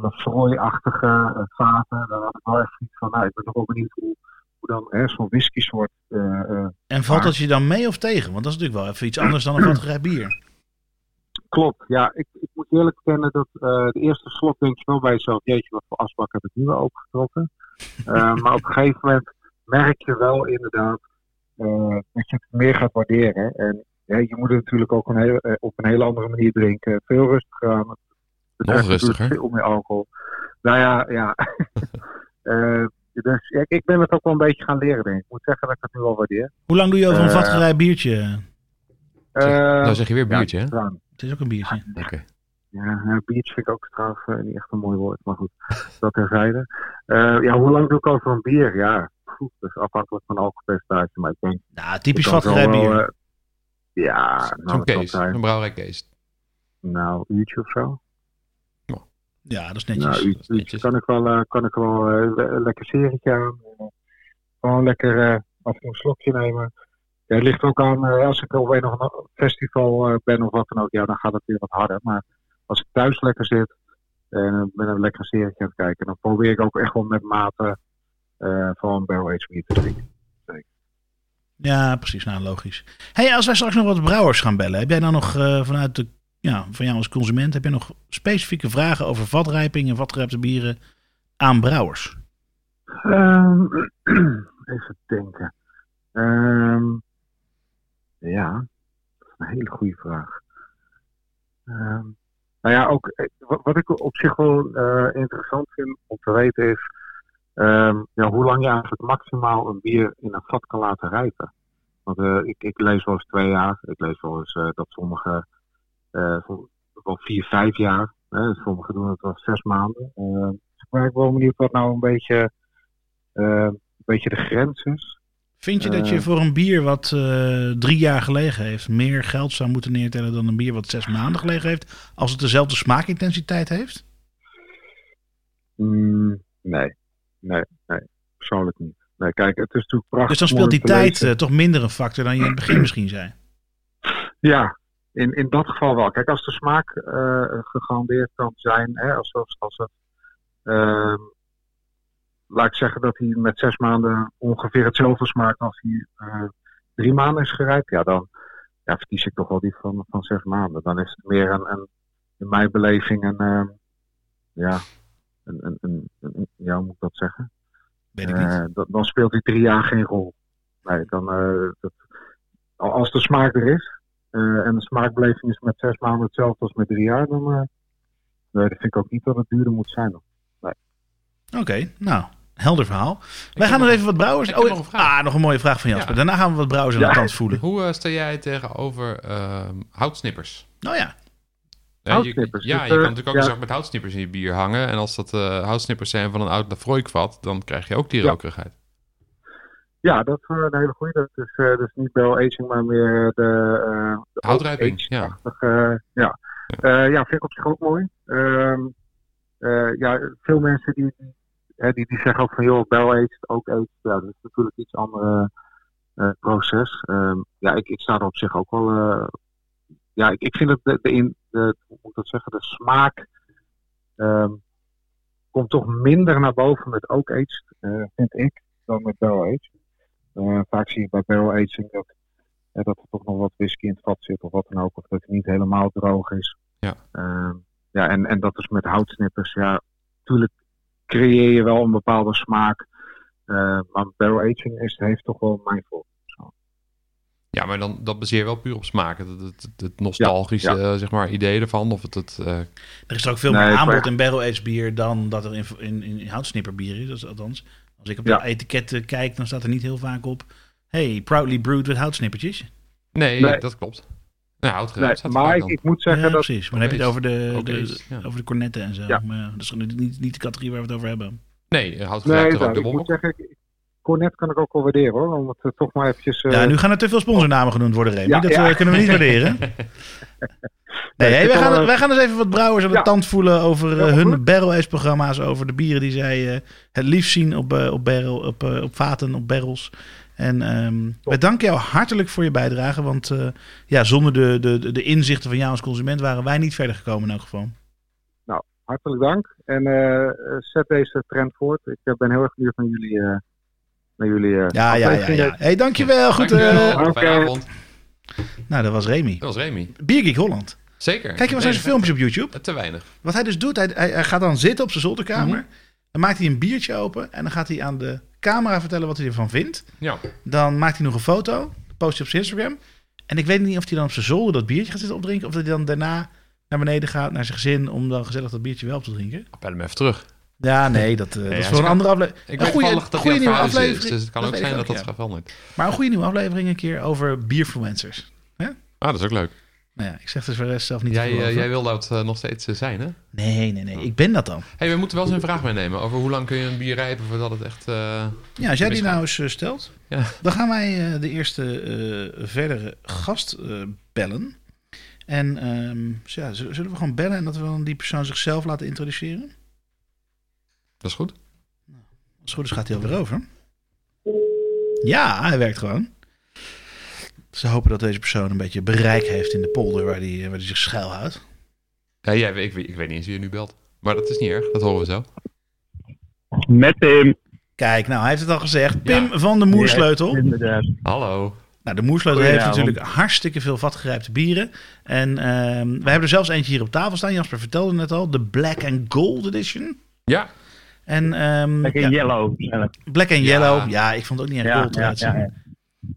Speaker 4: Lafroy-achtige eh, vaten. Daar had ik wel echt iets van, nou, ik ben nog wel benieuwd hoe, hoe dan hè, zo'n whisky soort... eh, eh,
Speaker 2: En valt dat je dan mee of tegen? Want dat is natuurlijk wel even iets anders dan een vatgerijpt bier.
Speaker 4: klopt, ja, ik, ik moet eerlijk bekennen dat eh, de eerste slok denk je wel bij jezelf, jeetje, wat voor asbak heb ik nu wel opengetrokken. Eh, [LAUGHS] maar op een gegeven moment merk je wel inderdaad eh, dat je het meer gaat waarderen. En ja, je moet het natuurlijk ook een hele, eh, op een hele andere manier drinken. Veel rustiger aan.
Speaker 3: Nog
Speaker 4: betreft natuurlijk
Speaker 3: rustiger.
Speaker 4: veel meer alcohol. Nou ja, ja. [LAUGHS] Eh, dus ik, ik ben het ook wel een beetje gaan leren, denk ik. Ik moet zeggen dat ik het nu al waardeer.
Speaker 2: Hoe lang doe je over een
Speaker 4: Eh,
Speaker 2: vatgerij biertje?
Speaker 4: Eh,
Speaker 3: nou zeg je weer biertje, hè?
Speaker 4: ja,
Speaker 2: Het is ook een biertje.
Speaker 3: Oké.
Speaker 4: Ja, ja, biertje vind ik ook trouwens eh, niet echt een mooi woord, maar goed, dat terzijde. Eh ja, hoe lang doe ik over een bier? Ja, goed, dat is afhankelijk van alcoholpercentage, maar ik denk...
Speaker 2: Nou, typisch
Speaker 4: kan zo
Speaker 2: vatgerij
Speaker 4: wel,
Speaker 2: bier.
Speaker 4: ja, nou,
Speaker 3: Zo'n
Speaker 4: zijn.
Speaker 3: een brouwerij Kees.
Speaker 4: Nou, een uurtje of zo.
Speaker 2: Ja, dat is
Speaker 4: Nou,
Speaker 2: netjes.
Speaker 4: uurtje,
Speaker 3: netjes.
Speaker 4: kan ik wel, eh, kan ik wel eh, een lekker serietje aan. Eh, gewoon lekker eh, af en toe een slokje nemen. Ja, het ligt ook aan, eh, als ik op een of ander festival eh, ben of wat dan ook, ja, dan gaat het weer wat harder. Maar als ik thuis lekker zit en ben een lekker serietje aan het kijken, dan probeer ik ook echt wel met mate eh van barrel aged bier te drinken.
Speaker 2: Ja, precies. Nou, logisch. Hey, als wij straks nog wat brouwers gaan bellen, heb jij dan nog eh, vanuit de, ja, van jou als consument, heb jij nog specifieke vragen over vatrijping en vatgerijpte bieren aan brouwers?
Speaker 4: Ehm, [CLEARS THROAT] even denken. Ehm, ja, dat is een hele goede vraag. Ehm, nou ja, ook eh, wat, ik op zich wel eh, interessant vind om te weten is ja, hoe lang je eigenlijk maximaal een bier in een vat kan laten rijpen. Want eh, ik, ik lees wel eens twee jaar, ik lees wel eens dat sommige eh, som- wel vier, vijf jaar, hè, sommigen doen het wel zes maanden. Ehm, dus ik ben wel benieuwd wat nou een beetje eh, een beetje de grens is.
Speaker 2: Vind je dat je
Speaker 4: Eh.
Speaker 2: voor een bier wat eh, drie jaar gelegen heeft, meer geld zou moeten neertellen dan een bier wat zes maanden gelegen heeft, als het dezelfde smaakintensiteit heeft?
Speaker 4: Mm, nee, nee, nee, persoonlijk niet. Nee, kijk, het is natuurlijk prachtig.
Speaker 2: Dus dan speelt die tijd eh, toch minder een factor dan je in het begin misschien zei.
Speaker 4: Ja, in, in dat geval wel. Kijk, als de smaak eh gegarandeerd kan zijn, hè, als, als, als het. ehm, laat ik zeggen dat hij met zes maanden ongeveer hetzelfde smaakt als hij eh, drie maanden is gerijpt, ja, dan ja, verkies ik toch wel die van, van zes maanden. Dan is het meer een, een in mijn beleving een. ehm, ja, een, een, een, een- ja, hoe moet ik dat zeggen?
Speaker 2: Weet ik niet.
Speaker 4: Eh, dan, dan speelt die drie jaar geen rol. Nee, dan, dat, als de smaak er is eh, en de smaakbeleving is met zes maanden hetzelfde als met drie jaar, dan eh, nee, dat vind ik ook niet dat het duurder moet zijn.
Speaker 2: Oké, nou, helder verhaal. Wij gaan nog even wat brouwers... oh,
Speaker 3: nog een.
Speaker 2: Ah, nog een mooie vraag van Jasper.
Speaker 3: Ja.
Speaker 2: Daarna gaan we wat brouwers aan
Speaker 4: Ja.
Speaker 2: de tand voelen.
Speaker 3: Hoe eh, sta jij tegenover ehm, houtsnippers?
Speaker 2: Nou ja,
Speaker 3: Ja, je,
Speaker 4: Houtsnippers,
Speaker 3: ja,
Speaker 4: dus,
Speaker 3: je kan
Speaker 4: eh,
Speaker 3: natuurlijk ook een zak met houtsnippers in je bier hangen. En als dat eh, houtsnippers zijn van een oud Lafroik-vat, dan krijg je ook die
Speaker 4: Ja.
Speaker 3: rokerigheid.
Speaker 4: Ja, dat is eh, een hele goede. Dat is eh, dus niet barrel aging, maar meer de, eh de
Speaker 3: Houtrijping, ja.
Speaker 4: ja. Eh, ja, vind ik op zich ook mooi. Ehm, eh, ja, veel mensen die, die, hè, die, die zeggen ook van joh, barrel aged, ook aged. Ja, dat is natuurlijk iets ander proces. Ehm, ja, ik, ik sta er op zich ook wel. ja, ik, ik vind het de, de, in, de, hoe moet dat zeggen, de smaak ehm, komt toch minder naar boven met oak aged, eh, vind ik, dan met barrel aged. Eh, vaak zie je bij barrel aging dat, eh, dat er toch nog wat whisky in het vat zit of wat dan ook, of dat het niet helemaal droog is.
Speaker 3: Ja.
Speaker 4: Ehm, ja, en, en dat is met houtsnippers. Ja, natuurlijk creëer je wel een bepaalde smaak. eh, maar barrel aging is, heeft toch wel mijn voor.
Speaker 3: Ja, maar dan, dat baseer je wel puur op smaak. Het, het, nostalgische
Speaker 4: Ja,
Speaker 3: zeg maar, idee ervan. Of het, het, eh,
Speaker 2: er is er ook veel
Speaker 4: Nee,
Speaker 2: meer aanbod in barrel-aged bier dan dat er in, in, in houtsnipperbier is. Dat is althans, als ik op
Speaker 4: Ja.
Speaker 2: de etiketten kijk, dan staat er niet heel vaak op... Hey, proudly brewed with houtsnippertjes.
Speaker 3: nee,
Speaker 4: Nee.
Speaker 3: dat klopt. Nou,
Speaker 4: Nee,
Speaker 3: staat er
Speaker 4: maar ik, moet
Speaker 2: Ja,
Speaker 4: zeggen dat.
Speaker 2: precies. Maar dan heb je het over de,
Speaker 3: ja.
Speaker 2: over de cornetten en zo.
Speaker 4: Ja.
Speaker 2: Maar ja, dat is gewoon niet, niet de categorie waar we het over hebben.
Speaker 3: Nee,
Speaker 4: Nee,
Speaker 3: houtgerijpt er
Speaker 4: nou,
Speaker 3: ook de
Speaker 4: ik moet zeggen, Cornet kan ik ook wel waarderen hoor. Om het eh, toch maar eventjes. eh,
Speaker 2: ja, nu gaan er te veel sponsornamen genoemd worden, Remy.
Speaker 4: Ja,
Speaker 2: dat
Speaker 4: ja.
Speaker 2: eh, kunnen we niet waarderen. [LAUGHS] [LAUGHS] Nee,
Speaker 4: Nee,
Speaker 2: hey, wij, gaan, wij gaan eens even wat brouwers aan de
Speaker 4: Ja.
Speaker 2: tand voelen over eh,
Speaker 4: Ja,
Speaker 2: hun barrel-aged programma's. Over de bieren die zij eh, het liefst zien op, eh, op, barrel, op, op vaten, op barrels. En ehm wij danken jou hartelijk voor je bijdrage. Want eh, ja, zonder de, de, de inzichten van jou als consument waren wij niet verder gekomen in elk geval.
Speaker 4: Hartelijk dank. En zet deze trend voort. Ik ben heel erg benieuwd naar jullie. eh naar jullie eh,
Speaker 2: Ja, ja, ja. Hey, dankjewel. Goed,
Speaker 3: Dankjewel.
Speaker 2: eh,
Speaker 4: Oké.
Speaker 3: Fijne avond.
Speaker 2: Nou, dat was Remy.
Speaker 3: Dat was Remy.
Speaker 2: Biergeek Holland.
Speaker 3: Zeker.
Speaker 2: Kijk je wel zijn filmpjes op YouTube?
Speaker 3: Te weinig.
Speaker 2: Wat hij dus doet, hij, hij, hij gaat dan zitten op zijn zolderkamer.
Speaker 3: Mhm.
Speaker 2: Dan maakt hij een biertje open. En dan gaat hij aan de camera vertellen wat hij ervan vindt.
Speaker 3: Ja.
Speaker 2: Dan maakt hij nog een foto. Post hij op zijn Instagram. En ik weet niet of hij dan op zijn zolder dat biertje gaat zitten opdrinken. Of dat hij dan daarna naar beneden gaat, naar zijn gezin, om dan gezellig dat biertje wel op te drinken.
Speaker 3: Bel hem even terug.
Speaker 2: Ja, nee, dat, eh, dat is voor een andere aflevering.
Speaker 3: Ik
Speaker 2: Een
Speaker 3: weet toevallig dat aan
Speaker 2: nieuwe
Speaker 3: is.
Speaker 2: aflevering.
Speaker 3: Dus het kan
Speaker 2: Dat
Speaker 3: ook zijn dat dat
Speaker 2: ja.
Speaker 3: verandert.
Speaker 2: Maar een goede nieuwe aflevering een keer over bierfluencers.
Speaker 3: Ah, dat is ook leuk.
Speaker 2: Nou ja, ik zeg dus voor de rest zelf niet
Speaker 3: Jij, eh, jij wil dat eh, nog steeds zijn, hè?
Speaker 2: Nee, nee, nee. Ik ben dat dan.
Speaker 3: hey, we moeten wel eens een vraag meenemen over hoe lang kun je een bier rijpen voordat het echt... eh,
Speaker 2: Ja, als jij die nou eens stelt,
Speaker 3: Ja.
Speaker 2: dan gaan wij de eerste verdere gast bellen. En ehm, dus ja, zullen we gewoon bellen en dat we dan die persoon zichzelf laten introduceren?
Speaker 3: Dat is goed.
Speaker 2: Als het goed is gaat hij alweer over. Ja, hij werkt gewoon. Ze hopen dat deze persoon een beetje bereik heeft in de polder waar hij waar die zich schuilhoudt.
Speaker 3: Ja, jij, ik, weet- ik weet niet eens wie je nu belt. Maar dat is niet erg, dat horen we zo.
Speaker 5: Met Tim.
Speaker 2: Kijk, nou, hij heeft het al gezegd. Pim van de Moersleutel.
Speaker 3: Hallo.
Speaker 2: Nou, de Moersleutel heeft natuurlijk hartstikke veel vatgerijpte bieren. En ehm, we hebben er zelfs eentje hier op tafel staan. Jasper vertelde net al. De Black and Gold Edition.
Speaker 3: Ja,
Speaker 2: En, ehm,
Speaker 5: Lekker
Speaker 2: ja,
Speaker 5: yellow.
Speaker 2: Black and
Speaker 3: Ja.
Speaker 2: Yellow. Ja, ik vond het ook niet echt
Speaker 5: Ja,
Speaker 2: gold
Speaker 5: ja,
Speaker 2: eruit zien.
Speaker 5: ja, ja.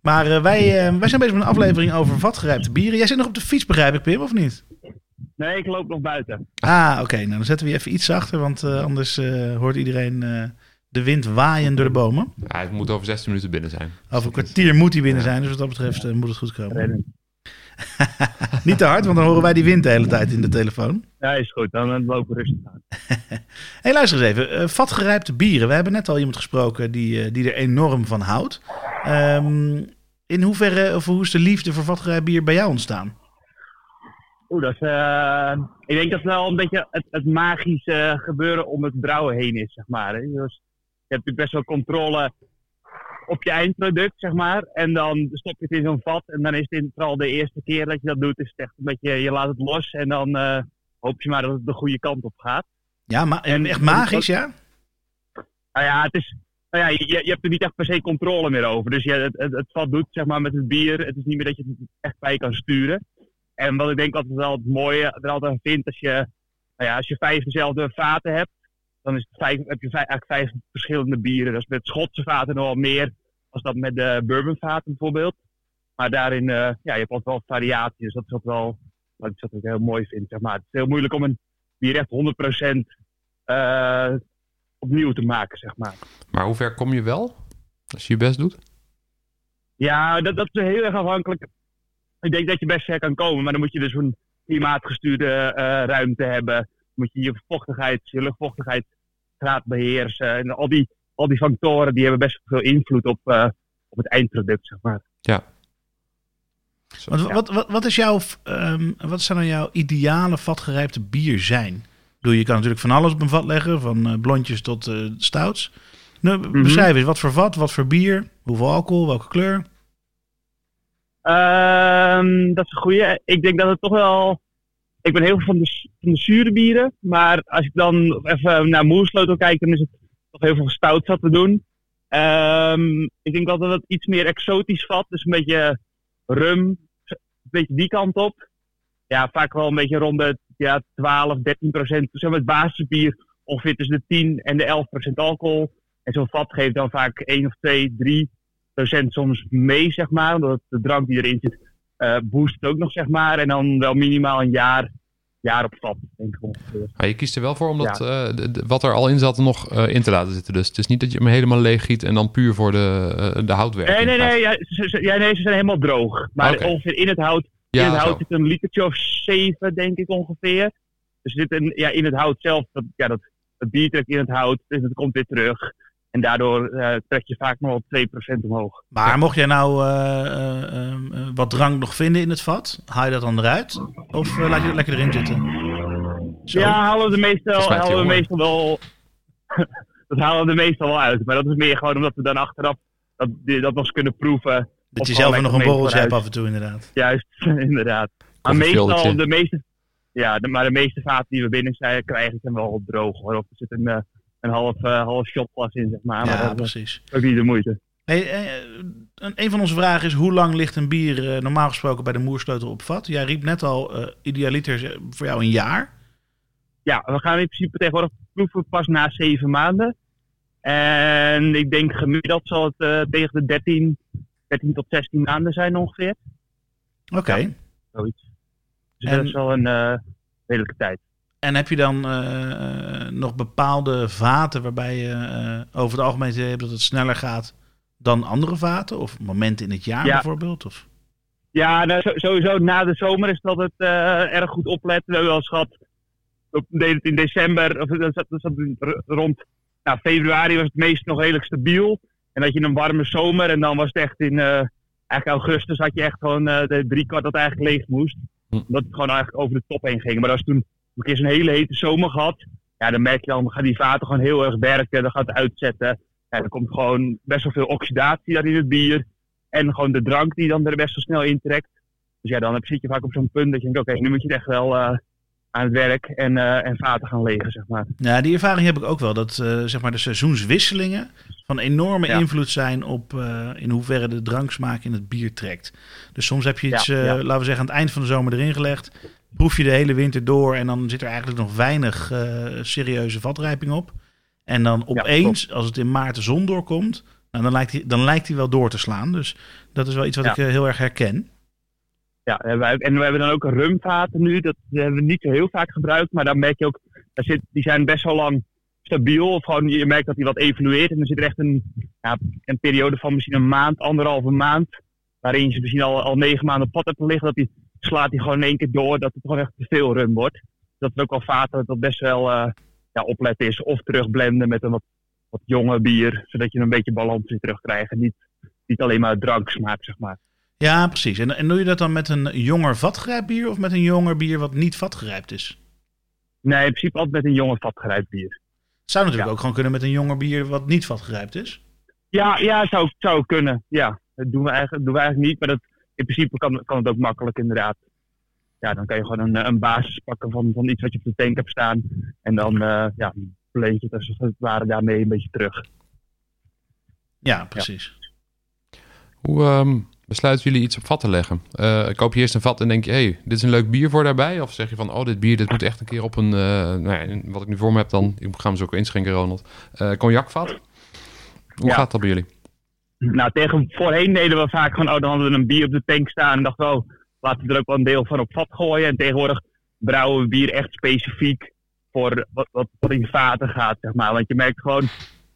Speaker 2: Maar eh, wij, eh, wij zijn bezig met een aflevering over vatgerijpte bieren. Jij zit nog op de fiets, begrijp ik, Pim, of niet?
Speaker 5: Nee, ik loop nog buiten.
Speaker 2: Ah, oké. Nou, dan zetten we je even iets zachter, want eh, anders eh, hoort iedereen eh, de wind waaien door de bomen.
Speaker 3: Ja, het moet over 16 minuten binnen zijn.
Speaker 2: Over een kwartier moet hij binnen zijn, dus wat dat betreft moet het goed komen. [LAUGHS] Niet te hard, want dan horen wij die wind de hele tijd in de telefoon.
Speaker 5: Ja, is goed. Dan lopen we rustig aan. [LAUGHS]
Speaker 2: hey, luister eens even. Eh, vatgerijpte bieren. We hebben net al iemand gesproken die, eh, die er enorm van houdt. Ehm, in hoeverre, of hoe is de liefde voor vatgerijpt bier bij jou ontstaan?
Speaker 5: Oeh, dat is, eh, ik denk dat het wel een beetje het, het magische gebeuren om het brouwen heen is, zeg maar. Dus je hebt natuurlijk best wel controle op je eindproduct, zeg maar. En dan stop je het in zo'n vat. En dan is het vooral de eerste keer dat je dat doet, is het echt een beetje, je laat het los. En dan eh, hoop je maar dat het de goede kant op gaat.
Speaker 2: Ja, ma
Speaker 5: En-
Speaker 2: echt magisch, ja?
Speaker 5: Nou ja, het is, nou ja je, je hebt er niet echt per se controle meer over. Dus je, het, het, het vat doet zeg maar, met het bier. Het is niet meer dat je het echt bij kan sturen. En wat ik denk altijd wel het mooie er altijd aan vind, als je, nou ja, als je vijf dezelfde vaten hebt, dan is het vijf, heb je vijf, eigenlijk vijf verschillende bieren. Dat is met Schotse vaten nog wel meer als dat met de bourbonvaten bijvoorbeeld. Maar daarin, eh, ja, je hebt altijd wel variatie. Dus dat is wat wel wat ik, wat ik heel mooi vind. Zeg maar. Het is heel moeilijk om een bier echt 100% eh opnieuw te maken, zeg maar.
Speaker 3: Maar hoe ver kom je wel? Als je je best doet?
Speaker 5: Ja, dat, dat is heel erg afhankelijk. Ik denk dat je best ver kan komen, maar dan moet je dus een klimaatgestuurde eh, ruimte hebben. Moet je je vochtigheid, je luchtvochtigheidsgraad beheersen. En al die, al die factoren die hebben best veel invloed op, eh, op het eindproduct, zeg maar.
Speaker 3: Zo.
Speaker 2: Want wat, wat, wat, is jouw, ehm, wat zou nou jouw ideale vatgerijpte bier zijn? Je kan natuurlijk van alles op een vat leggen, van eh, blondjes tot eh, stouts. Nou,
Speaker 5: Mhm.
Speaker 2: Beschrijf eens, wat voor vat, wat voor bier, hoeveel alcohol, welke kleur?
Speaker 5: Ehm, dat is een goeie. Ik denk dat het toch wel. Ik ben heel veel van de, van de zure bieren. Maar als ik dan even naar Moersleutel kijk, dan is het toch heel veel stout zat te doen. Ehm, ik denk wel dat het iets meer exotisch vat. Dus een beetje rum. Een beetje die kant op. Ja, vaak wel een beetje rond de ja, 12, 13 procent. Het basisbier ongeveer tussen de 10 en de 11 procent alcohol. En zo'n vat geeft dan vaak 1 of 2, 3 procent soms mee, zeg maar. Omdat de drank die erin zit, eh boost ook nog, zeg maar. En dan wel minimaal een jaar, jaar op vat, denk ik ongeveer.
Speaker 3: Maar je kiest er wel voor om dat, eh, wat er al in zat nog eh, in te laten zitten. Dus het is niet dat je hem helemaal leeg giet en dan puur voor de, de houtwerking
Speaker 5: Nee, nee, nee, ja, ze, ze- ja, nee, ze zijn helemaal droog. Maar ongeveer in het hout, in
Speaker 3: Ja,
Speaker 5: het hout
Speaker 3: zo.
Speaker 5: zit een litertje of zeven, denk ik ongeveer. Dus zit een, ja, in het hout zelf, dat, ja, dat, bier trekt in het hout, dus het komt weer terug. En daardoor eh, trek je vaak nog wel 2% omhoog.
Speaker 2: Maar mocht jij nou eh, eh, wat drank nog vinden in het vat, haal je dat dan eruit? Of laat je het lekker erin zitten? Zo.
Speaker 5: Ja, halen we de meestal, halen we meestal wel. [LAUGHS] dat halen we de meestal wel uit. Maar dat is meer gewoon omdat we dan achteraf dat, dat nog eens kunnen proeven.
Speaker 2: dat je zelf nog een borreltje hebt af en toe inderdaad.
Speaker 5: Juist, [LAUGHS] inderdaad. Maar meestal, de meeste, ja, de, maar de meeste vaten die we binnen zijn, krijgen zijn wel droog. Hoor. Of er zit een, eh, een half, eh, half shotglas in, zeg maar. maar
Speaker 2: ja,
Speaker 5: dat is
Speaker 2: precies.
Speaker 5: ook niet de moeite.
Speaker 2: Hey, eh, een, van onze vragen is, hoe lang ligt een bier eh, normaal gesproken bij de moersleutel op vat? Jij riep net al, eh idealiter voor jou een jaar.
Speaker 5: Ja, we gaan in principe tegenwoordig proeven pas na zeven maanden. En ik denk gemiddeld zal het tegen de 13, 13 tot 16 maanden zijn ongeveer.
Speaker 2: Oké.
Speaker 5: Ja. Zoiets. Dus
Speaker 2: En-
Speaker 5: dat is wel een, redelijke tijd.
Speaker 2: En heb je dan eh, nog bepaalde vaten waarbij je eh, over het algemeen hebt dat het sneller gaat dan andere vaten? Of momenten in het jaar
Speaker 5: Ja.
Speaker 2: bijvoorbeeld? Of?
Speaker 5: Ja, nou, sowieso na de zomer is dat het eh, erg goed opletten. We hebben wel eens gehad, het in december, of dat zat, dat rond nou, februari was het meest nog redelijk stabiel. En dat je een warme zomer en dan was het echt in eh, eigenlijk augustus had je echt gewoon eh, de drie kwart dat eigenlijk leeg moest.
Speaker 3: Hm.
Speaker 5: Omdat het gewoon eigenlijk over de top heen ging. Maar als toen een keer zo'n hele hete zomer gehad, ja, dan merk je dan, dan gaan die vaten gewoon heel erg werken. Dan gaat het uitzetten. Ja, er komt gewoon best wel veel oxidatie daar in het bier. En gewoon de drank die dan er best wel snel intrekt. Dus ja, dan zit je vaak op zo'n punt dat je denkt, oké, nu moet je echt wel eh, aan het werk en, eh, en vaten gaan legen, zeg maar.
Speaker 2: Ja, die ervaring heb ik ook wel. Dat eh, zeg maar de seizoenswisselingen van enorme
Speaker 5: Ja.
Speaker 2: invloed zijn op in hoeverre de dranksmaak in het bier trekt. Dus soms heb je iets,
Speaker 5: Ja, ja.
Speaker 2: laten we zeggen, aan het eind van de zomer erin gelegd. Proef je de hele winter door en dan zit er eigenlijk nog weinig eh, serieuze vatrijping op. En dan opeens, als het in maart de zon doorkomt, nou, dan, lijkt hij, dan lijkt hij wel door te slaan. Dus dat is wel iets wat
Speaker 5: Ja.
Speaker 2: ik eh, heel erg herken.
Speaker 5: Ja, en we hebben dan ook rumvaten nu. Dat hebben we niet zo heel vaak gebruikt. Maar dan merk je ook, daar zit, die zijn best wel lang stabiel. Of gewoon, je merkt dat die wat evolueert. En dan zit er echt een, ja, een periode van misschien een maand, anderhalve maand. Waarin je misschien al, al negen maanden op pad hebt liggen. Dat die slaat die gewoon in één keer door. Dat het gewoon echt te veel rum wordt. Dat er ook wel vaten dat best wel eh, ja, opletten is. Of terugblenden met een wat, wat jonge bier. Zodat je een beetje balans weer terugkrijgt. En niet, niet alleen maar dranksmaak, zeg maar.
Speaker 2: Ja, precies. En, en doe je dat dan met een jonger vatgerijpt bier of met een jonger bier wat niet vatgerijpt is?
Speaker 5: Nee, in principe altijd met een jonge vatgerijpt bier.
Speaker 2: Het zou natuurlijk
Speaker 5: Ja.
Speaker 2: ook gewoon kunnen met een jonger bier wat niet vatgerijpt is.
Speaker 5: Ja, ja zou, zou kunnen. Ja, dat doen we eigenlijk, doen we eigenlijk niet. Maar dat, in principe kan, kan het ook makkelijk inderdaad. Ja, dan kan je gewoon een, een basis pakken van, van iets wat je op de tank hebt staan. En dan eh ja, blend je het als het ware daarmee een beetje terug.
Speaker 2: Ja, precies.
Speaker 3: Hoe ehm, besluiten jullie iets op vat te leggen? Eh, koop je eerst een vat en denk je, hey, dit is een leuk bier voor daarbij? Of zeg je van, oh, dit bier dit moet echt een keer op een, eh, nou ja, wat ik nu voor me heb dan, ik ga hem zo ook inschenken, Ronald, Eh cognacvat? Hoe
Speaker 5: Ja.
Speaker 3: gaat dat bij jullie?
Speaker 5: Nou, tegen, voorheen deden we vaak gewoon, oh, dan hadden we een bier op de tank staan. En dachten we, oh, laten we er ook wel een deel van op vat gooien. En tegenwoordig brouwen we bier echt specifiek voor wat, wat, wat in vaten gaat, zeg maar. Want je merkt gewoon,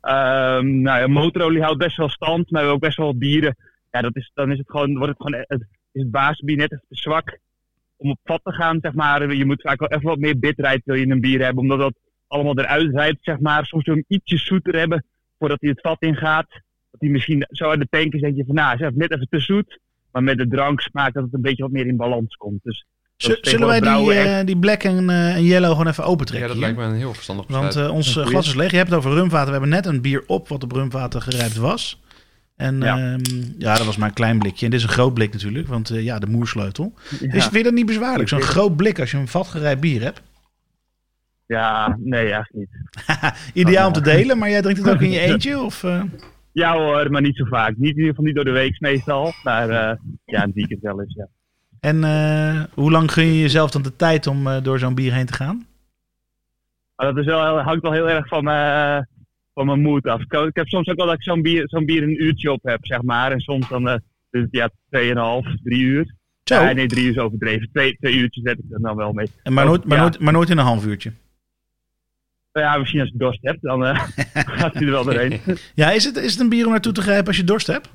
Speaker 5: ehm nou ja, motorolie houdt best wel stand. Maar we hebben ook best wel bieren. Ja, dat is, dan is het gewoon, wordt het gewoon, het, is het basisbier net even te zwak om op vat te gaan, zeg maar. Je moet vaak wel even wat meer bitterheid wil je in een bier hebben. Omdat dat allemaal eruit rijpt, zeg maar. Soms wil je hem ietsje zoeter hebben voordat hij het vat ingaat die misschien zo uit de tank is, denk je van nou, is even net even te zoet. Maar met de drank smaakt dat het een beetje wat meer in balans komt. Dus dat
Speaker 2: Zullen wij die, eh, die black en, eh, en yellow gewoon even
Speaker 3: Ja,
Speaker 2: opentrekken
Speaker 3: dat
Speaker 2: hier?
Speaker 3: lijkt me een heel verstandig besluit.
Speaker 2: Want ons eh,
Speaker 5: Goeie.
Speaker 2: glas is leeg. Je hebt het over rumvaten. We hebben net een bier op wat op rumvaten gerijpt was. En ja.
Speaker 5: Ja.
Speaker 2: ja, dat was maar een klein blikje. En dit is een groot blik natuurlijk, want eh, ja, de moersleutel.
Speaker 5: Ja.
Speaker 2: Is, vind je dat niet bezwaarlijk? Zo'n groot blik als je een vatgerijpt bier hebt.
Speaker 5: ja, nee, eigenlijk niet. [LAUGHS]
Speaker 2: Ideaal om te delen, maar jij drinkt het ook in je [LAUGHS] eentje? Of, eh?
Speaker 5: Ja hoor, maar niet zo vaak. Niet in ieder geval niet door de week meestal. Maar eh, ja, het weekend wel eens, ja.
Speaker 2: En eh, hoe lang gun je jezelf dan de tijd om eh, door zo'n bier heen te gaan?
Speaker 5: Dat is wel, hangt wel heel erg van, van mijn moed af. Ik, ik heb soms ook wel dat ik zo'n bier, zo'n bier een uurtje op heb, zeg maar. En soms dan dus ja, 2,5, 3 uur.
Speaker 2: Zo,
Speaker 5: Ja, nee, drie uur is overdreven. Twee, twee uurtjes zet ik er dan wel mee.
Speaker 2: en maar, nooit, maar,
Speaker 5: Ja.
Speaker 2: nooit, maar nooit in een half uurtje.
Speaker 5: Ja, misschien als je dorst hebt, dan eh, [LAUGHS] gaat hij er wel doorheen. [LAUGHS]
Speaker 2: Ja, is het, is het een bier om naartoe te grijpen als je dorst hebt?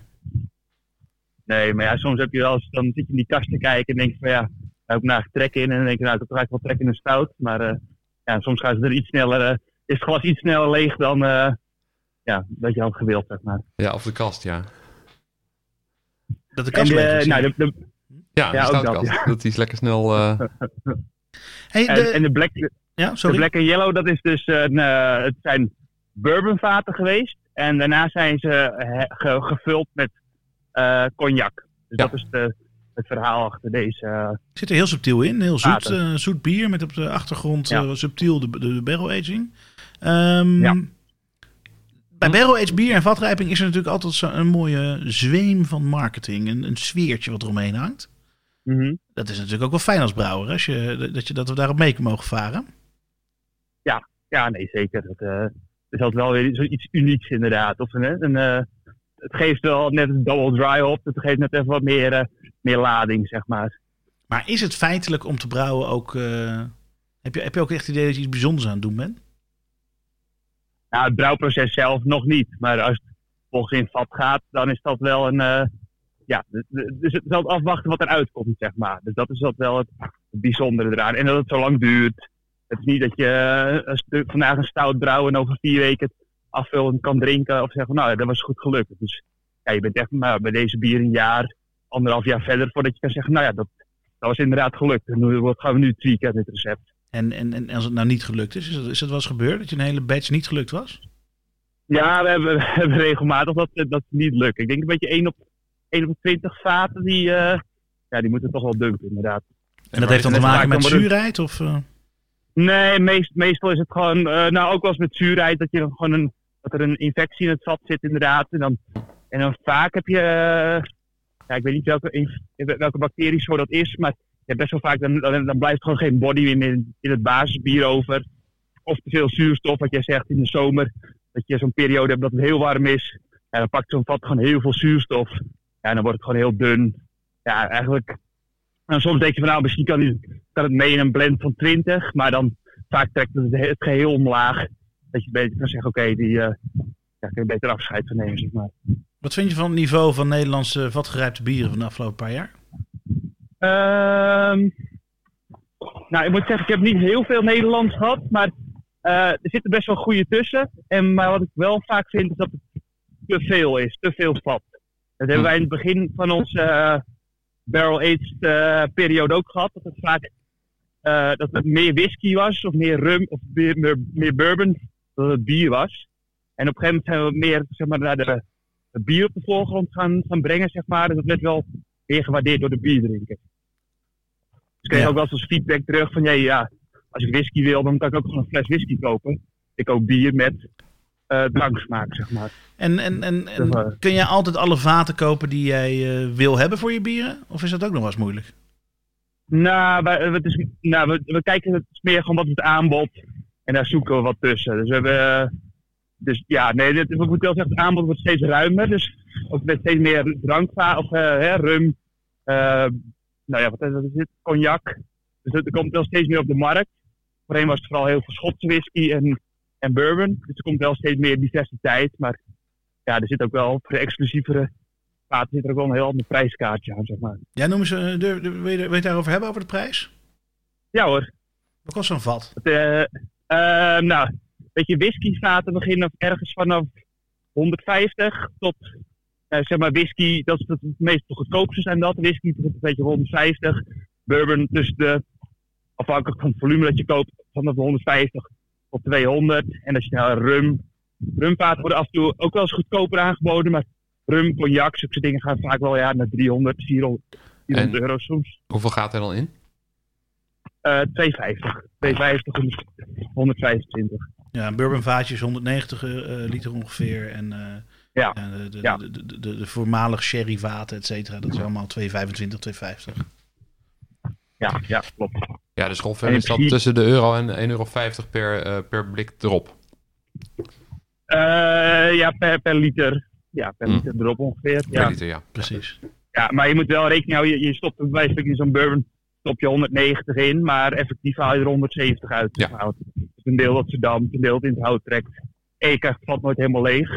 Speaker 5: Nee, maar ja, soms heb je wel eens, dan zit je in die kast te kijken en denk je van ja, daar heb ik naar trek in. En dan denk je, nou, ik heb toch eigenlijk wel trek in een stout. Maar eh, ja, soms gaan ze er iets sneller, eh, is het glas iets sneller leeg dan eh, ja, dat je had gewild, zeg maar.
Speaker 3: Ja, of de kast, ja.
Speaker 2: Dat de kast leeg is.
Speaker 5: nou, de, de,
Speaker 3: Ja,
Speaker 5: Ja,
Speaker 3: de
Speaker 5: ook dat,
Speaker 3: stoutkast. Dat is lekker snel... eh, [LAUGHS]
Speaker 2: hey,
Speaker 5: en,
Speaker 2: de,
Speaker 5: en de Black,
Speaker 2: ja,
Speaker 5: de. Black and Yellow, dat is dus een, eh, het zijn bourbonvaten geweest. En daarna zijn ze eh, ge- gevuld met eh, cognac. Dus
Speaker 3: Ja.
Speaker 5: dat is de, het verhaal achter deze. eh,
Speaker 2: Zit er heel subtiel in. Heel zoet, eh, zoet bier met op de achtergrond
Speaker 5: Ja.
Speaker 2: eh, subtiel de, de, de barrel aging. Ehm,
Speaker 5: Ja.
Speaker 2: Bij barrel aged bier en vatrijping is er natuurlijk altijd zo een mooie zweem van marketing. Een, een sfeertje wat eromheen hangt.
Speaker 5: mhm.
Speaker 2: Dat is natuurlijk ook wel fijn als brouwer. Als je, dat, je, dat we daarop mee mogen varen.
Speaker 5: Ja, nee, zeker. Het, het is altijd wel weer zoiets unieks inderdaad. Of een, een, eh, het geeft wel net een double dry op. Het geeft net even wat meer, eh, meer lading, zeg maar.
Speaker 2: Maar is het feitelijk om te brouwen ook Heb je, heb je ook echt het idee dat je iets bijzonders aan het doen bent?
Speaker 5: Nou, het brouwproces zelf nog niet. Maar als het volgens in vat gaat, dan is dat wel een. ja, dus het is altijd afwachten wat eruit komt, zeg maar. Dus dat is dat wel het bijzondere eraan. En dat het zo lang duurt. Het is niet dat je eh, een stuk, vandaag een stout brouwen en over vier weken het afvullen kan drinken. Of zeggen van nou, dat was goed gelukt. Dus ja, je bent echt maar bij deze bier een jaar, anderhalf jaar verder voordat je kan zeggen, nou ja, dat, dat was inderdaad gelukt. En nu, wat gaan we nu tweaken aan dit recept?
Speaker 2: En, en, en als het nou niet gelukt is, is het, is het wel eens gebeurd dat je een hele batch niet gelukt was?
Speaker 5: Ja, we hebben, [LAUGHS] we hebben regelmatig dat dat het niet lukt. Ik denk een beetje 1 op, 1 op 20 vaten, die, eh, ja, die moeten toch wel dumpen, inderdaad.
Speaker 2: En dat heeft dan te maken met zuurheid? Of, eh?
Speaker 5: Nee, meest, meestal is het gewoon, eh, nou ook wel eens met zuurheid, dat, je gewoon een, dat er een infectie in het vat zit, inderdaad. En dan, en dan vaak heb je, eh, ja, ik weet niet welke, welke bacterie zo dat is, maar hebt best wel vaak, dan, dan, dan blijft gewoon geen body meer in, in het basisbier over. Of te veel zuurstof, wat jij zegt in de zomer. Dat je zo'n periode hebt dat het heel warm is. En dan pakt zo'n vat gewoon heel veel zuurstof. Ja, en dan wordt het gewoon heel dun. Ja, eigenlijk. En soms denk je van nou, misschien kan, die, kan het mee in een blend van 20. Maar dan vaak trekt het het geheel omlaag. Dat je beter kan zeggen, oké, die ja, kun je beter afscheid van nemen, zeg maar.
Speaker 2: Wat vind je van het niveau van Nederlandse vatgerijpte bieren van de afgelopen paar jaar?
Speaker 5: Ehm, nou, ik moet zeggen, ik heb niet heel veel Nederlands gehad, maar eh, er zitten best wel goede tussen. En, maar wat ik wel vaak vind, is dat het te veel is, te veel vat. Dat hebben wij in het begin van onze eh, barrel-aged eh, periode ook gehad, dat het vaak eh, dat het meer whisky was, of meer rum, of meer, meer, meer bourbon, dan het bier was. En op een gegeven moment zijn we meer zeg maar, naar de, bier op de voorgrond gaan, gaan brengen, zeg maar. En dat werd wel weer gewaardeerd door de bierdrinkers. Dus kreeg
Speaker 2: Ja.
Speaker 5: ook wel eens als feedback terug van, hey, ja, als ik whisky wil, dan kan ik ook gewoon een fles whisky kopen. Ik koop bier met dranksmaak, zeg maar.
Speaker 2: En, en, en, kun jij altijd alle vaten kopen die jij eh, wil hebben voor je bieren? Of is dat ook nog wel eens moeilijk?
Speaker 5: Nou, wij- het is, nou we, we kijken het is meer gewoon wat het aanbod. En daar zoeken we wat tussen. Dus we hebben. eh, Dus ja, nee, dit, ik moet wel zeggen, het aanbod wordt steeds ruimer. Dus ook met steeds meer drankva of hè, rum. nou ja, wat is, wat is dit? Cognac. Dus er komt wel steeds meer op de markt. Voorheen was het vooral heel veel Schotse whisky en, en bourbon. Dus er komt wel steeds meer diversiteit. Maar ja, er zit ook wel voor de exclusievere vaten zit er ook wel een heel ander prijskaartje aan, zeg maar.
Speaker 2: Ja, noem eens, eh, durf- durf- wil, je, wil je het daarover hebben, over de prijs?
Speaker 5: Ja hoor.
Speaker 2: Wat kost zo'n vat?
Speaker 5: Eh, eh, nou, weet je, whiskyvaten beginnen ergens vanaf 150 tot, eh, zeg maar, whisky, dat is het meest goedkoopste zijn dat. Whisky tot een beetje 150. Bourbon tussen de, afhankelijk van het volume dat je koopt, vanaf de 150 tot 200. En als je nou rum, rumvaten worden af en toe ook wel eens goedkoper aangeboden, maar rum, cognac, zulke dingen gaan vaak wel ja, naar 300, 400, 400
Speaker 3: En-
Speaker 5: euro soms.
Speaker 3: Hoeveel gaat er dan in?
Speaker 5: Eh 250, 250, 100, 125.
Speaker 2: Ja, een bourbon vaatje is 190 eh, liter ongeveer. En eh,
Speaker 5: Ja.
Speaker 2: de, de,
Speaker 5: Ja.
Speaker 2: de, de, de, de voormalig sherry vaten, et cetera, dat is allemaal 225, 250.
Speaker 5: Ja, ja, klopt.
Speaker 3: Ja, dus
Speaker 5: in
Speaker 3: is dat tussen de euro en 1,50 euro per, eh, per blik erop.
Speaker 5: Eh, ja, per, per liter. Ja, per
Speaker 3: Hm.
Speaker 5: liter erop ongeveer.
Speaker 3: Per
Speaker 5: Ja.
Speaker 3: liter, ja.
Speaker 2: Precies.
Speaker 5: ja, maar je moet wel rekening houden. Je, je stopt bij in zo'n bourbon stop je 190 in, maar effectief haal je er 170 uit.
Speaker 3: Ja.
Speaker 5: Nou, Dus een deel dat ze dampt, een deel dat in het hout trekt. En je krijgt het vat nooit helemaal leeg.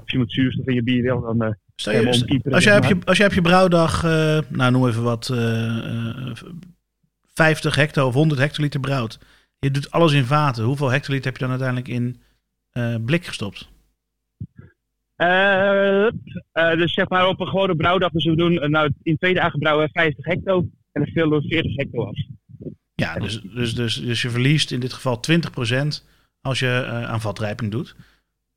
Speaker 5: Als je moet zuurstof in je bier wil, dan eh,
Speaker 2: Stel je, als, jij op je, als jij op je brouwdag, eh, nou noem even wat, eh, eh, 50 hecto of 100 hectoliter brouwt. Je doet alles in vaten. Hoeveel hectoliter heb je dan uiteindelijk in eh, blik gestopt?
Speaker 5: Eh, eh, dus zeg maar op een gewone brouwdag, dus we doen nou, in twee dagen brouwen we 50 hecto en dan vullen we 40 hecto af.
Speaker 2: Ja, dus, dus, dus, dus je verliest in dit geval 20% als je aan vatrijping doet.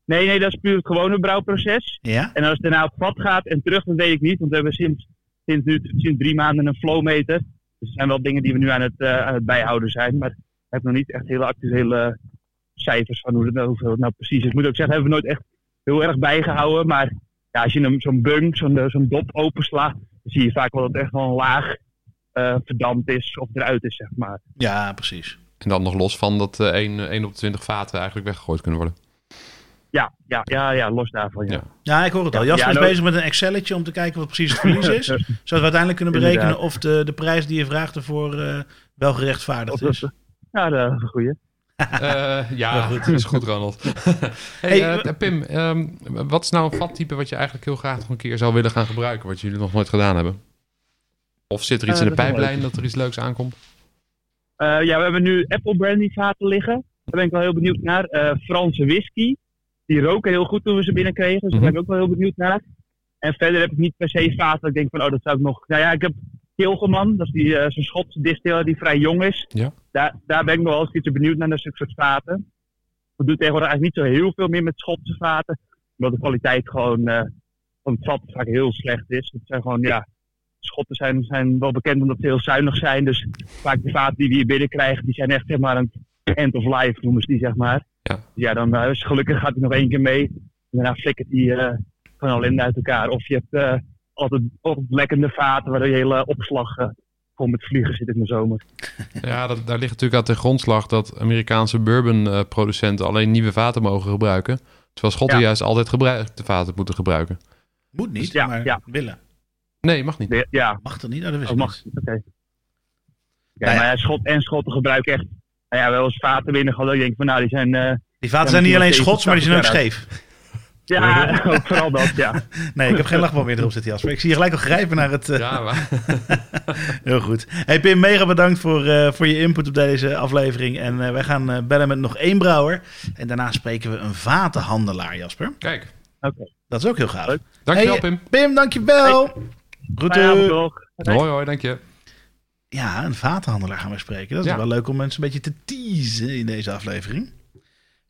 Speaker 5: Nee, nee, dat is puur het gewone brouwproces.
Speaker 2: Ja?
Speaker 5: En als het daarna op vat gaat en terug, dat weet ik niet. Want we hebben sinds, sinds, nu, sinds drie maanden een flowmeter. Dus er zijn wel dingen die we nu aan het, eh, aan het bijhouden zijn. Maar ik heb nog niet echt hele actuele cijfers van hoe het, nou- hoeveel het nou precies is. Ik moet ook zeggen, hebben we nooit echt heel erg bijgehouden. Maar ja, als je een- zo'n bunk, zo'n eh, zo'n dop openslaat, dan zie je vaak wel dat het echt wel een laag eh, verdampt is of eruit is, zeg maar.
Speaker 2: Ja, precies.
Speaker 3: En dan nog los van dat eh 1, 1 op de 20 vaten eigenlijk weggegooid kunnen worden.
Speaker 5: Ja, ja, ja, ja los daarvan, ja.
Speaker 3: Ja.
Speaker 2: Ja, ik hoor het al.
Speaker 5: Ja,
Speaker 2: Jasper
Speaker 5: ja,
Speaker 2: is
Speaker 5: nou-
Speaker 2: bezig met een Excelletje om te kijken wat precies het verlies is. [LAUGHS] zodat we uiteindelijk kunnen berekenen
Speaker 5: Inderdaad.
Speaker 2: of de, de prijs die je vraagt ervoor eh, wel gerechtvaardigd is.
Speaker 5: dat- Ja, dat is een goeie.
Speaker 3: Eh, ja, dat is goed, Ronald. [LAUGHS] hey,
Speaker 2: Hey,
Speaker 3: eh, Pim, ehm, wat is nou een vattype wat je eigenlijk heel graag nog een keer zou willen gaan gebruiken, wat jullie nog nooit gedaan hebben? Of zit er iets in de pijplijn dat er iets leuks aankomt?
Speaker 5: Eh, ja, we hebben nu Apple Brandy vaten liggen. Daar ben ik wel heel benieuwd naar. Eh, Franse whisky. Die roken heel goed toen we ze binnenkregen. Dus daar ben ik ook wel heel benieuwd naar. En verder heb ik niet per se vaten. dat Ik denk van, oh, dat zou ik nog... Nou ja, ik heb Kilgeman. Dat is die, eh, zo'n Schotse distiller die vrij jong is.
Speaker 3: Ja.
Speaker 5: Daar, daar ben ik nog wel eens iets benieuwd naar, naar zulke soort vaten. We doen tegenwoordig eigenlijk niet zo heel veel meer met Schotse vaten. Omdat de kwaliteit gewoon eh, van het vat vaak heel slecht is. Het zijn gewoon, ja... Schotten zijn, zijn wel bekend omdat ze heel zuinig zijn. Dus vaak de vaten die we hier binnenkrijgen, die zijn echt zeg maar een end of life, noemen ze die zeg maar.
Speaker 3: Ja.
Speaker 5: Ja, dan is gelukkig gaat hij nog één keer mee. En daarna flikkert hij eh van ellende uit elkaar. Of je hebt eh, altijd, altijd lekkende vaten waar je hele opslag eh vol met vliegen zit in de zomer. [LAUGHS]
Speaker 3: Ja, dat, daar ligt natuurlijk aan ten grondslag dat Amerikaanse bourbon-producenten alleen nieuwe vaten mogen gebruiken. Terwijl Schotten
Speaker 5: Ja.
Speaker 3: juist altijd gebruikte vaten moeten gebruiken.
Speaker 2: Moet niet,
Speaker 5: Dus ja,
Speaker 2: maar
Speaker 5: ja.
Speaker 2: willen.
Speaker 3: Nee, mag niet.
Speaker 5: De- ja,
Speaker 2: Mag dat niet? Oh, dat wist
Speaker 5: mag.
Speaker 2: niet.
Speaker 5: Oké. Ja,
Speaker 2: Nou ja.
Speaker 5: maar ja, Schot en Schotten gebruiken echt nou ja, wel eens vaten binnen. Gewoon dat je denkt van nou, die zijn... eh,
Speaker 2: Die vaten zijn niet alleen Schots, maar die zijn ook scheef.
Speaker 5: ja, [LAUGHS] ook vooral dat, ja. [LAUGHS]
Speaker 2: Nee, ik heb geen lachbal meer erop zitten, Jasper. Ik zie je gelijk al grijpen naar het... eh,
Speaker 3: Ja, maar... [LAUGHS]
Speaker 2: Heel goed. Hey Pim, mega bedankt voor, eh, voor je input op deze aflevering. En eh, wij gaan eh, bellen met nog één brouwer. En daarna spreken we een vatenhandelaar, Jasper.
Speaker 3: Kijk,
Speaker 2: Dat is ook heel gaaf.
Speaker 5: Leuk.
Speaker 3: dankjewel
Speaker 2: Hey,
Speaker 3: Pim.
Speaker 2: Pim, dankjewel. Goed. Eh,
Speaker 5: nog.
Speaker 3: Hoi hoi, dank je.
Speaker 2: Ja, een vatenhandelaar gaan we spreken. Dat is
Speaker 3: Ja.
Speaker 2: wel leuk om mensen een beetje te teasen in deze aflevering.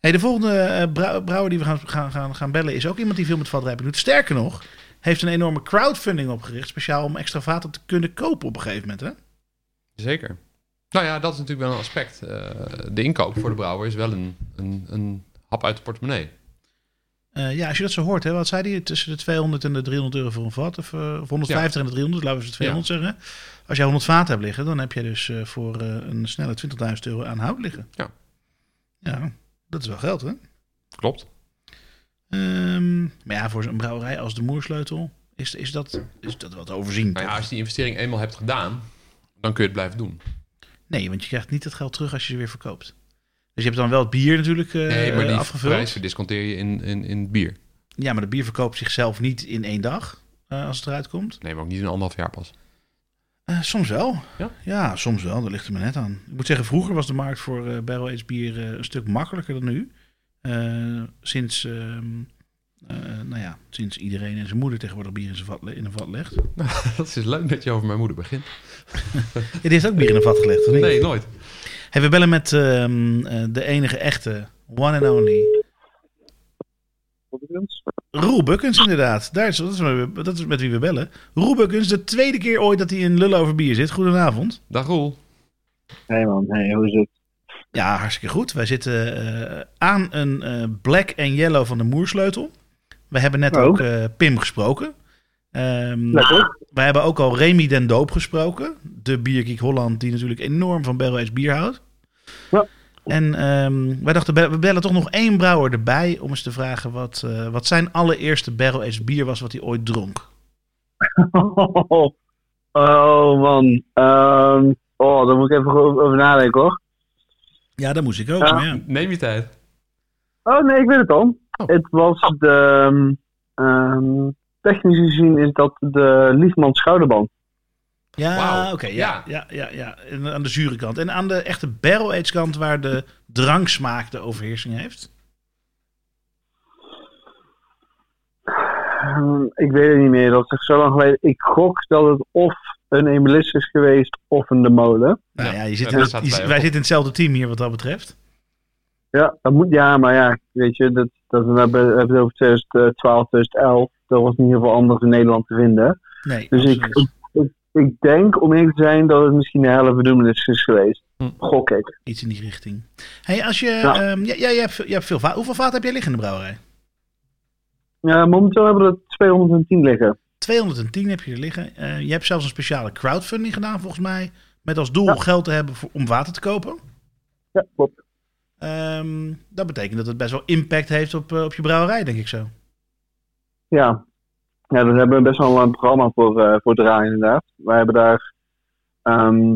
Speaker 2: Hey, de volgende eh, brou- brouwer die we gaan, gaan, gaan, gaan bellen is ook iemand die veel met vatrijping doet. Sterker nog, heeft een enorme crowdfunding opgericht. Speciaal om extra vaten te kunnen kopen op een gegeven moment. Hè?
Speaker 3: Zeker. Nou ja, dat is natuurlijk wel een aspect. Eh, de inkoop voor de brouwer is wel een, een, een hap uit de portemonnee.
Speaker 2: Eh, ja, als je dat zo hoort, hè, wat zei hij? Tussen de 200 en de 300 euro voor een vat. Of, eh, of 150 en de 300, laten we ze 200 zeggen. Als jij 100 vaten hebt liggen, dan heb je dus eh, voor eh, een snelle 20.000 euro aan hout liggen.
Speaker 3: Ja.
Speaker 2: Ja, dat is wel geld, hè?
Speaker 3: Klopt.
Speaker 2: Ehm, maar ja, voor zo'n brouwerij als de Moersleutel is, is, dat, is dat te overzien.
Speaker 3: Nou ja, als je die investering eenmaal hebt gedaan, dan kun je het blijven doen.
Speaker 2: Nee, want je krijgt niet het geld terug als je ze weer verkoopt. Dus je hebt dan wel het bier natuurlijk eh,
Speaker 3: Nee, maar die
Speaker 2: afgevuld.
Speaker 3: prijs verdisconteer je in, in, in bier.
Speaker 2: Ja, maar de bier verkoopt zichzelf niet in één dag eh, als het eruit komt.
Speaker 3: Nee, maar ook niet in anderhalf jaar pas.
Speaker 2: Eh, soms wel.
Speaker 3: Ja?
Speaker 2: soms wel. Dat ligt er maar net aan. Ik moet zeggen, vroeger was de markt voor eh barrel aged bier een stuk makkelijker dan nu. Sinds, ehm, eh, nou ja, sinds iedereen en zijn moeder tegenwoordig bier in, zijn vat, in een vat legt. [LAUGHS]
Speaker 3: dat is leuk dat je over mijn moeder begint. [LAUGHS]
Speaker 2: Ja, die heeft ook bier in een vat gelegd, of niet?
Speaker 3: Nee, nooit.
Speaker 2: Hey, we bellen met ehm, eh, de enige echte, one and only, Roel Bukkens inderdaad. Daar is, dat, is, met- dat is met wie we bellen. Roel Bukkens, de tweede keer ooit dat hij in Lullen over bier zit. Goedenavond.
Speaker 3: Dag Roel.
Speaker 6: Hey man, hey, hoe is het?
Speaker 2: Ja, hartstikke goed. Wij zitten eh, aan een eh, black en yellow van de Moersleutel. We hebben net
Speaker 6: Oh.
Speaker 2: ook eh, Pim gesproken. Ehm,
Speaker 6: Lekker.
Speaker 2: wij hebben ook al Remy den Doop gesproken. De Biergeek Holland, die natuurlijk enorm van barrel aged bier houdt.
Speaker 6: Ja.
Speaker 2: En ehm, wij dachten, we bellen toch nog één brouwer erbij om eens te vragen wat, eh, wat zijn allereerste barrel aged bier was wat hij ooit dronk. [LAUGHS]
Speaker 6: Oh man. Ehm, oh, daar moet ik even over nadenken hoor.
Speaker 2: Ja, dat moest ik ook.
Speaker 6: Ja.
Speaker 2: Maar ja.
Speaker 3: Neem je tijd.
Speaker 6: Oh nee, ik weet het al.
Speaker 2: Oh.
Speaker 6: Het was de. ehm, technisch gezien is dat de Liefmans schouderband.
Speaker 2: Ja, oké. ja, ja. Ja, ja, En aan de zure kant. En aan de echte barrel aged kant waar de dranksmaak de overheersing heeft.
Speaker 6: Ehm, ik weet het niet meer, dat is zo lang geleden. Ik gok dat het of een Emilis is geweest of een De Molen.
Speaker 2: Nou ja,
Speaker 3: Ja,
Speaker 2: je zit
Speaker 3: ja,
Speaker 2: in je- wij zitten in hetzelfde team hier wat dat betreft.
Speaker 6: Ja, dat moet, ja, maar ja, weet je, dat, dat, we hebben het over 2012, 2011. Dat was niet heel veel anders in Nederland te vinden.
Speaker 2: Nee,
Speaker 6: Dus ik, ik, ik, ik denk om eerlijk te zijn dat het misschien de helft Emilis is geweest.
Speaker 3: Hm.
Speaker 6: Gok ik.
Speaker 2: iets in die richting. Hey, als je,
Speaker 6: Ja.
Speaker 2: ja, ja, je, hebt, je hebt veel. Hoeveel vaten heb jij liggen in de brouwerij?
Speaker 6: Ja, momenteel hebben we er 210 liggen.
Speaker 2: 210 heb je er liggen. Eh, je hebt zelfs een speciale crowdfunding gedaan volgens mij. Met als doel
Speaker 6: Ja.
Speaker 2: geld te hebben voor, om water te kopen.
Speaker 6: Ja, klopt.
Speaker 2: Ehm, dat betekent dat het best wel impact heeft op, eh, op je brouwerij, denk ik zo.
Speaker 6: Ja. ja, daar hebben we best wel een programma voor, eh voor draaien inderdaad. Wij hebben daar ehm,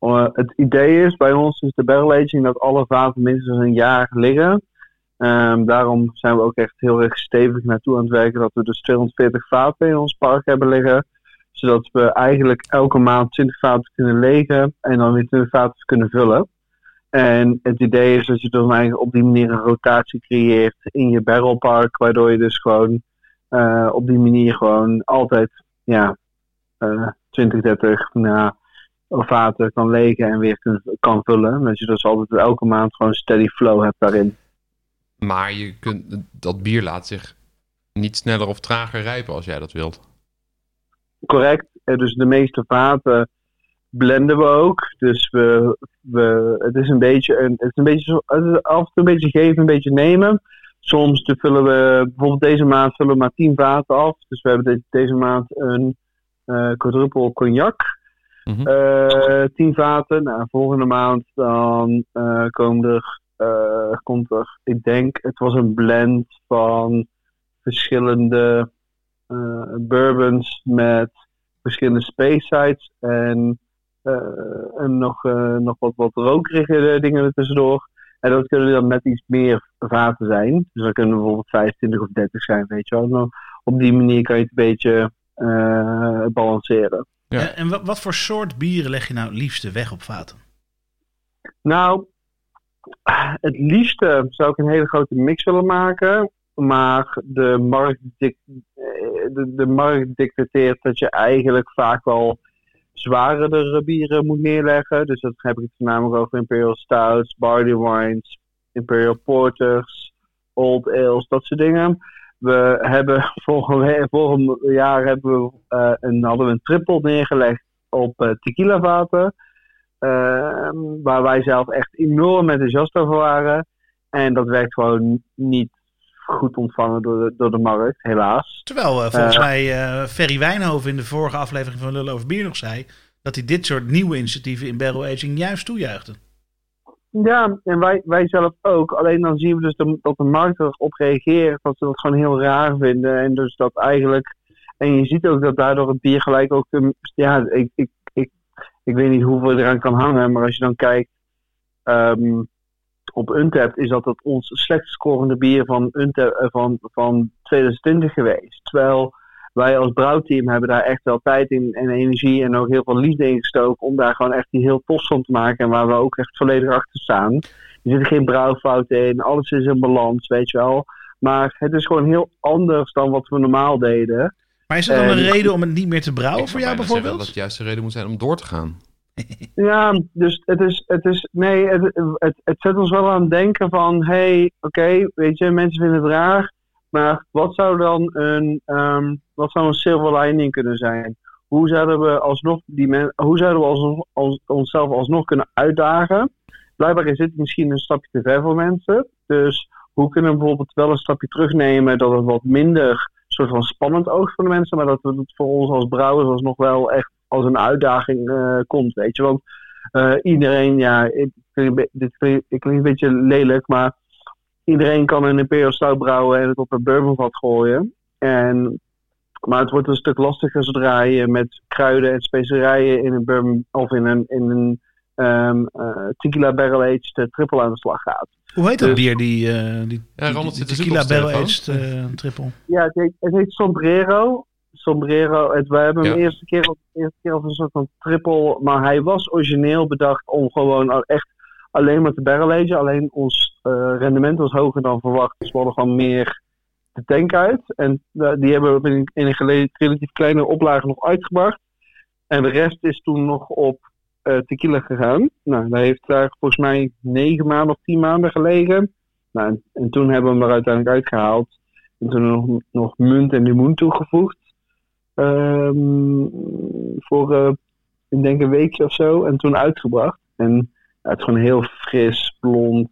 Speaker 6: Eh, het idee is bij ons is de barrel aging dat alle vaten minstens een jaar liggen. Ehm, daarom zijn we ook echt heel erg stevig naartoe aan het werken dat we dus 240 vaten in ons park hebben liggen. Zodat we eigenlijk elke maand 20 vaten kunnen legen en dan weer 20 vaten kunnen vullen. En het idee is dat je dan eigenlijk op die manier een rotatie creëert in je barrelpark, waardoor je dus gewoon eh, op die manier gewoon altijd ja, uh, 20, 30 nou, vaten kan legen en weer kun, kan vullen. Dat je dus altijd elke maand gewoon steady flow hebt daarin.
Speaker 3: Maar je kunt, dat bier laat zich niet sneller of trager rijpen als jij dat wilt.
Speaker 6: Correct. Dus de meeste vaten blenden we ook. Dus we, we, het is een beetje, een, het is een beetje het is af en toe een beetje geven, een beetje nemen. Soms vullen we, bijvoorbeeld deze maand vullen we maar 10 vaten af. Dus we hebben de, deze maand een uh, quadruple cognac. Mm -hmm. uh, 10 vaten. Nou, volgende maand dan uh, komen er komt er, ik denk, het was een blend van verschillende bourbons met verschillende space sites en, en nog, nog wat, wat rokerige dingen er tussendoor. En dat kunnen dan net iets meer vaten zijn. Dus dat kunnen bijvoorbeeld 25 of 30 zijn, weet je wel. Nou, op die manier kan je het een beetje balanceren.
Speaker 2: Ja. En wat, wat voor soort bieren leg je nou het liefste weg op vaten?
Speaker 6: Nou, het liefste zou ik een hele grote mix willen maken. Maar de markt, de, de markt dicteert dat je eigenlijk vaak wel zwaardere bieren moet neerleggen. Dus dat heb ik het voornamelijk over Imperial Stouts, Barley Wines, Imperial Porters, Old Ales, dat soort dingen. We hebben [LAUGHS] volgend, volgend jaar hebben we, uh, een, hadden we een triple neergelegd op uh, tequila vaten. Uh, waar wij zelf echt enorm enthousiast over waren. En dat werd gewoon niet goed ontvangen door de, door de markt, helaas.
Speaker 2: Terwijl uh, volgens uh, mij uh, Ferry Wijnhoven in de vorige aflevering van Lullen over Bier nog zei... dat hij dit soort nieuwe initiatieven in barrel aging juist toejuichte.
Speaker 6: Ja, en wij, wij zelf ook. Alleen dan zien we dus de, dat de markt erop reageert. Dat ze dat gewoon heel raar vinden. En dus dat eigenlijk... En je ziet ook dat daardoor het bier gelijk ook... Ja, ik, ik ik weet niet hoeveel eraan kan hangen, maar als je dan kijkt um, op Untapped, is dat het ons slechtst scorende bier van, Untapped, van, van 2020 geweest. Terwijl wij als brouwteam hebben daar echt wel tijd in en energie en ook heel veel liefde in gestoken om daar gewoon echt die heel tof van te maken en waar we ook echt volledig achter staan. Er zitten geen brouwfouten in, alles is in balans, weet je wel. Maar het is gewoon heel anders dan wat we normaal deden.
Speaker 2: Maar is er dan een reden om het niet meer te brouwen voor jou bijvoorbeeld?
Speaker 3: dat het juist de reden moet zijn om door te gaan. [LAUGHS]
Speaker 6: ja, dus het is, het is nee, het, het, het zet ons wel aan het denken van, hé, hey, oké, weet je, mensen vinden het raar, maar wat zou dan een, um, wat zou een silver lining kunnen zijn? Hoe zouden we alsnog die men, hoe zouden we alsnog, als, onszelf alsnog kunnen uitdagen? Blijkbaar is dit misschien een stapje te ver voor mensen, dus hoe kunnen we bijvoorbeeld wel een stapje terugnemen dat het wat minder soort van spannend oogt voor de mensen, maar dat het voor ons als brouwers alsnog wel echt als een uitdaging uh, komt, weet je. Want uh, iedereen, ja, ik, dit klinkt, ik een beetje lelijk, maar iedereen kan een Imperial Stout brouwen en het op een bourbonvat gooien. En, maar het wordt een stuk lastiger zodra je met kruiden en specerijen in een bourbon of in een, in een um, uh, tequila barrel aged triple aan de slag gaat.
Speaker 2: Hoe heet dat dus, bier, die, uh, die,
Speaker 3: ja, Ronald
Speaker 2: die,
Speaker 3: die
Speaker 2: tequila barrel aged uh, triple?
Speaker 6: Ja, het heet, het heet Sombrero. Sombrero. Het, we hebben hem ja. eerste keer, de eerste keer als een soort van triple. Maar hij was origineel bedacht om gewoon echt alleen maar te barrel agen. Alleen ons uh, rendement was hoger dan verwacht. Dus we hadden gewoon meer de tank uit. En uh, die hebben we in, in een relatief kleine oplage nog uitgebracht. En de rest is toen nog op uh, tequila gegaan. Nou, dat heeft daar volgens mij negen maanden of tien maanden gelegen. Nou, en, en toen hebben we hem er uiteindelijk uitgehaald. En toen nog, nog munt en limoen toegevoegd. Um, voor, uh, ik denk een weekje of zo. En toen uitgebracht. En ja, het is gewoon heel fris, blond.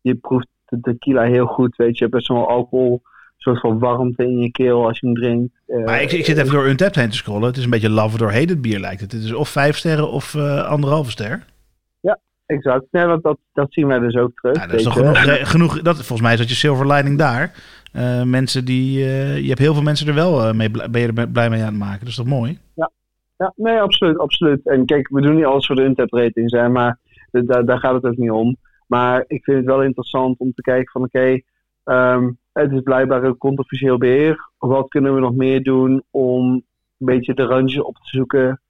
Speaker 6: Je proeft de tequila heel goed, weet je. Je hebt best wel alcohol soort van warmte in je keel als je hem drinkt. Uh,
Speaker 2: maar ik, ik zit even door Untapped heen te scrollen. Het is een beetje love door hated bier lijkt het. Het is of vijf sterren of uh, anderhalve ster.
Speaker 6: Ja, exact. Nee, want dat, dat zien wij dus ook terug.
Speaker 2: Ja, dat is toch genoeg, genoeg dat, volgens mij is dat je silver lining daar. Uh, mensen die, je hebt heel veel mensen er wel mee, ben je er blij mee aan het maken. Dat is toch mooi?
Speaker 6: Ja, ja, nee, absoluut, absoluut. En kijk, we doen niet alles voor de ratings, hè, maar daar, daar gaat het ook niet om. Maar ik vind het wel interessant om te kijken van oké, ehm, het is blijkbaar een controversieel beheer. Wat kunnen we nog meer doen om een beetje de randjes op te zoeken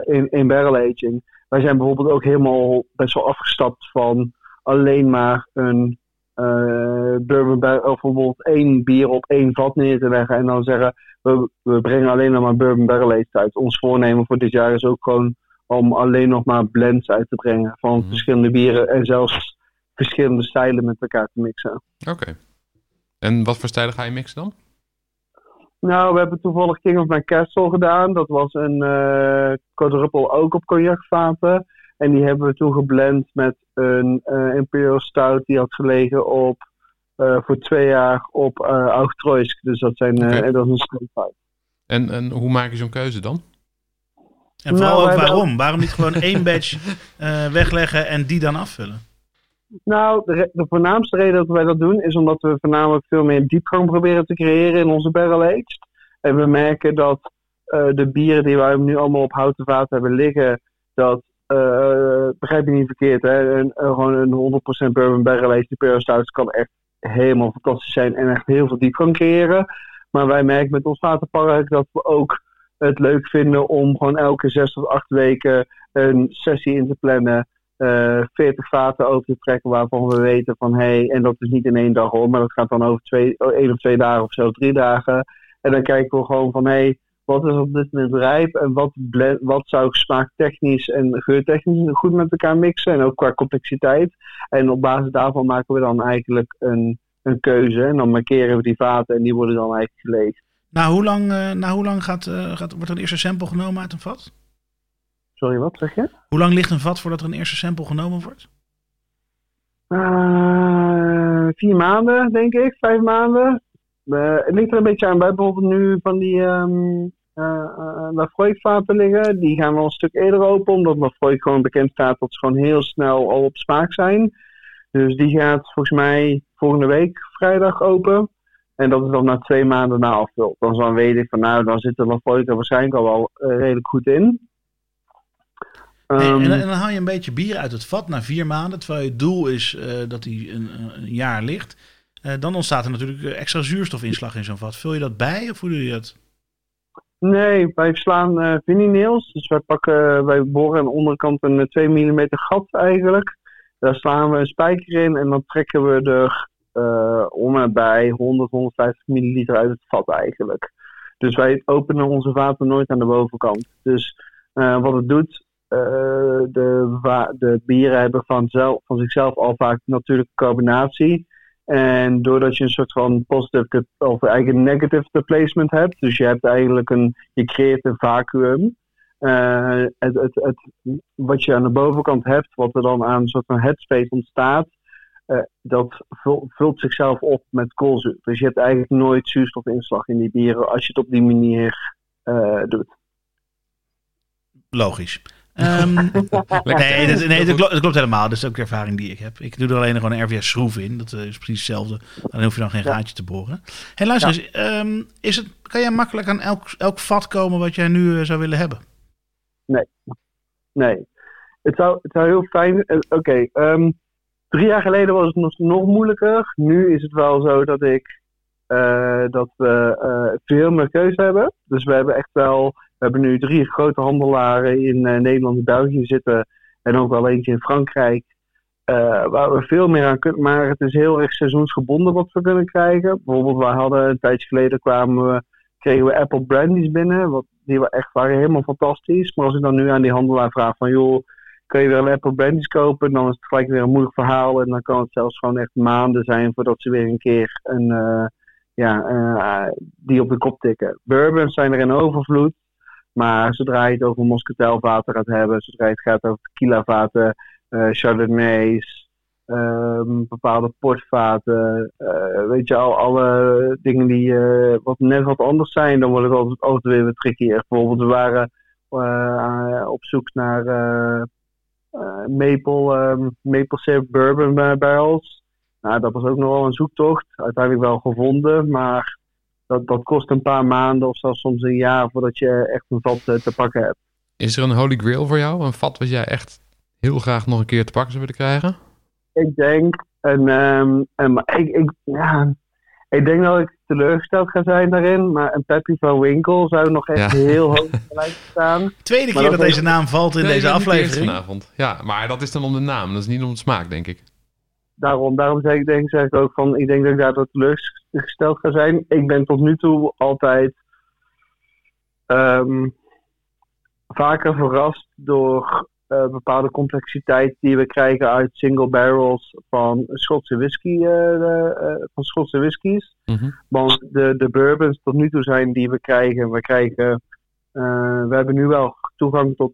Speaker 6: in, in barrel aging? Wij zijn bijvoorbeeld ook helemaal best wel afgestapt van alleen maar een uh, bourbon of bijvoorbeeld één bier op één vat neer te leggen en dan zeggen we, we brengen alleen nog maar bourbon barrel aged uit. Ons voornemen voor dit jaar is ook gewoon om alleen nog maar blends uit te brengen van
Speaker 3: Mhm.
Speaker 6: verschillende bieren en zelfs verschillende stijlen met elkaar te mixen.
Speaker 3: Oké. En wat voor stijlen ga je mixen dan?
Speaker 6: Nou, we hebben toevallig King of My Castle gedaan. Dat was een eh quadruple ook op cognacvaten. En die hebben we toen geblend met een eh, Imperial Stout die had gelegen op eh, voor twee jaar op uh. Dus dat, zijn, eh,
Speaker 3: Oké.
Speaker 6: dat is een stout.
Speaker 3: En, en hoe maak je zo'n keuze dan?
Speaker 2: En vooral
Speaker 6: Nou,
Speaker 2: ook waarom? Waarom niet gewoon één badge eh, wegleggen en die dan afvullen?
Speaker 6: Nou, de, voornaamste reden dat wij dat doen is omdat we voornamelijk veel meer diepgang proberen te creëren in onze barrel aged. En we merken dat eh, de bieren die wij nu allemaal op houten vaten hebben liggen, dat, begrijp je niet verkeerd, hè? Een, gewoon een 100% bourbon barrel aged Imperial Stout kan echt helemaal fantastisch zijn en echt heel veel diepgang creëren. Maar wij merken met ons vatenpark dat we ook het leuk vinden om gewoon elke zes tot acht weken een sessie in te plannen eh 40 vaten over te trekken waarvan we weten van hé, hey, en dat is niet in één dag hoor, maar dat gaat dan over twee, oh, één of twee dagen of zo, drie dagen. En dan kijken we gewoon van hé, hey, wat is op dit moment rijp en wat, wat zou smaaktechnisch en geurtechnisch goed met elkaar mixen en ook qua complexiteit. En op basis daarvan maken we dan eigenlijk een, een keuze en dan markeren we die vaten en die worden dan eigenlijk geleegd.
Speaker 2: Nou, hoe lang, eh, nou, hoe lang gaat, eh, gaat, wordt er een eerste sample genomen uit een vat?
Speaker 6: Sorry, wat zeg je?
Speaker 2: Hoe lang ligt een vat voordat er een eerste sample genomen wordt?
Speaker 6: Eh, vier maanden, denk ik. Vijf maanden. Eh, het ligt er een beetje aan. Wij bijvoorbeeld nu van die um, vaten liggen. Die gaan wel een stuk eerder open. Omdat Lafroy gewoon bekend staat dat ze gewoon heel snel al op smaak zijn. Dus die gaat volgens mij volgende week vrijdag open. En dat is dan na twee maanden na afvul. Dan, dan weet ik van nou, dan zit de Lafroy er waarschijnlijk al wel eh, redelijk goed in.
Speaker 2: Hey,
Speaker 6: Ehm,
Speaker 2: en, en dan haal je een beetje bier uit het vat na vier maanden, terwijl je doel is eh, dat hij een, een jaar ligt. Eh, dan ontstaat er natuurlijk eh, extra zuurstofinslag in zo'n vat. Vul je dat bij of hoe doe je dat?
Speaker 6: Nee, wij slaan eh vinineels. Dus wij pakken, wij boren aan de onderkant een eh, 2 mm gat eigenlijk. Daar slaan we een spijker in en dan trekken we er eh om bij 100, 150 milliliter uit het vat eigenlijk. Dus wij openen onze vaten nooit aan de bovenkant. Dus eh, wat het doet, eh, de, de bieren hebben van, zelf, van zichzelf al vaak natuurlijke carbonatie. En doordat je een soort van positive of een negative placement hebt, dus je hebt eigenlijk een, je creëert een vacuüm. Eh, het, het, het, wat je aan de bovenkant hebt, wat er dan aan een soort van headspace ontstaat, eh, dat vul- vult zichzelf op met koolzuur. Dus je hebt eigenlijk nooit zuurstofinslag in die bieren als je het op die manier eh, doet.
Speaker 2: Logisch. Ehm, [LAUGHS] nee, dat, nee dat, klopt, dat klopt helemaal. Dat is ook de ervaring die ik heb. Ik doe er alleen gewoon een RVS schroef in. Dat eh, is precies hetzelfde. Dan hoef je dan geen
Speaker 6: Ja.
Speaker 2: gaatje te boren. Hey, luister eens. ehm, is het, kan jij makkelijk aan elk, elk vat komen wat jij nu eh, zou willen hebben?
Speaker 6: Nee. Het zou, het zou heel fijn. eh, Oké, ehm, drie jaar geleden was het nog, nog moeilijker. Nu is het wel zo dat ik dat we veel meer keuze hebben. Dus we hebben echt wel. We hebben nu drie grote handelaren in eh, Nederland en België zitten. En ook wel eentje in Frankrijk. eh, waar we veel meer aan kunnen. Maar het is heel erg seizoensgebonden wat we kunnen krijgen. Bijvoorbeeld, we hadden een tijdje geleden kwamen we, kregen we Apple Brandies binnen. Wat, die wa- echt waren helemaal fantastisch. Maar als ik dan nu aan die handelaar vraag van joh, kan je weer Apple Brandies kopen? Dan is het gelijk weer een moeilijk verhaal. En dan kan het zelfs gewoon echt maanden zijn voordat ze weer een keer een, eh, ja, die op de kop tikken. Bourbons zijn er in overvloed. Maar zodra je het over moscatelvaten gaat hebben, zodra je het gaat over tequilavaten, eh chardonnays, ehm, bepaalde portvaten, eh, weet je al, alle dingen die eh, wat net wat anders zijn, dan wordt het altijd, altijd weer wat trickier. Bijvoorbeeld, we waren op zoek naar maple, ehm, maple syrup bourbon barrels. Nou, dat was ook nog wel een zoektocht. Uiteindelijk wel gevonden, maar dat, dat kost een paar maanden of zelfs soms een jaar voordat je echt een vat eh, te pakken hebt.
Speaker 3: Is er een holy grail voor jou? Een vat wat jij echt heel graag nog een keer te pakken zou willen krijgen?
Speaker 6: Ik denk, en, ehm, en maar ik, ik, ja, ik denk dat ik teleurgesteld ga zijn daarin, maar een Peppy van Winkel zou nog echt
Speaker 3: Ja.
Speaker 6: heel [LAUGHS] hoog gelijk staan.
Speaker 2: Tweede
Speaker 6: Maar
Speaker 2: keer
Speaker 6: dat
Speaker 2: deze naam valt in
Speaker 3: Nee,
Speaker 2: deze aflevering.
Speaker 3: vanavond. Ja, maar dat is dan om de naam. Dat is niet om de smaak, denk ik.
Speaker 6: Daarom, daarom zeg ik, denk, zeg ik ook van, ik denk dat ik daardoor teleurgesteld ga zijn. Ik ben tot nu toe altijd ehm, vaker verrast door eh, bepaalde complexiteit die we krijgen uit single barrels van Schotse whisky, eh, eh, van Schotse whiskies.
Speaker 3: Mhm.
Speaker 6: Want de, de bourbons tot nu toe zijn die we krijgen, we krijgen, we hebben nu wel toegang tot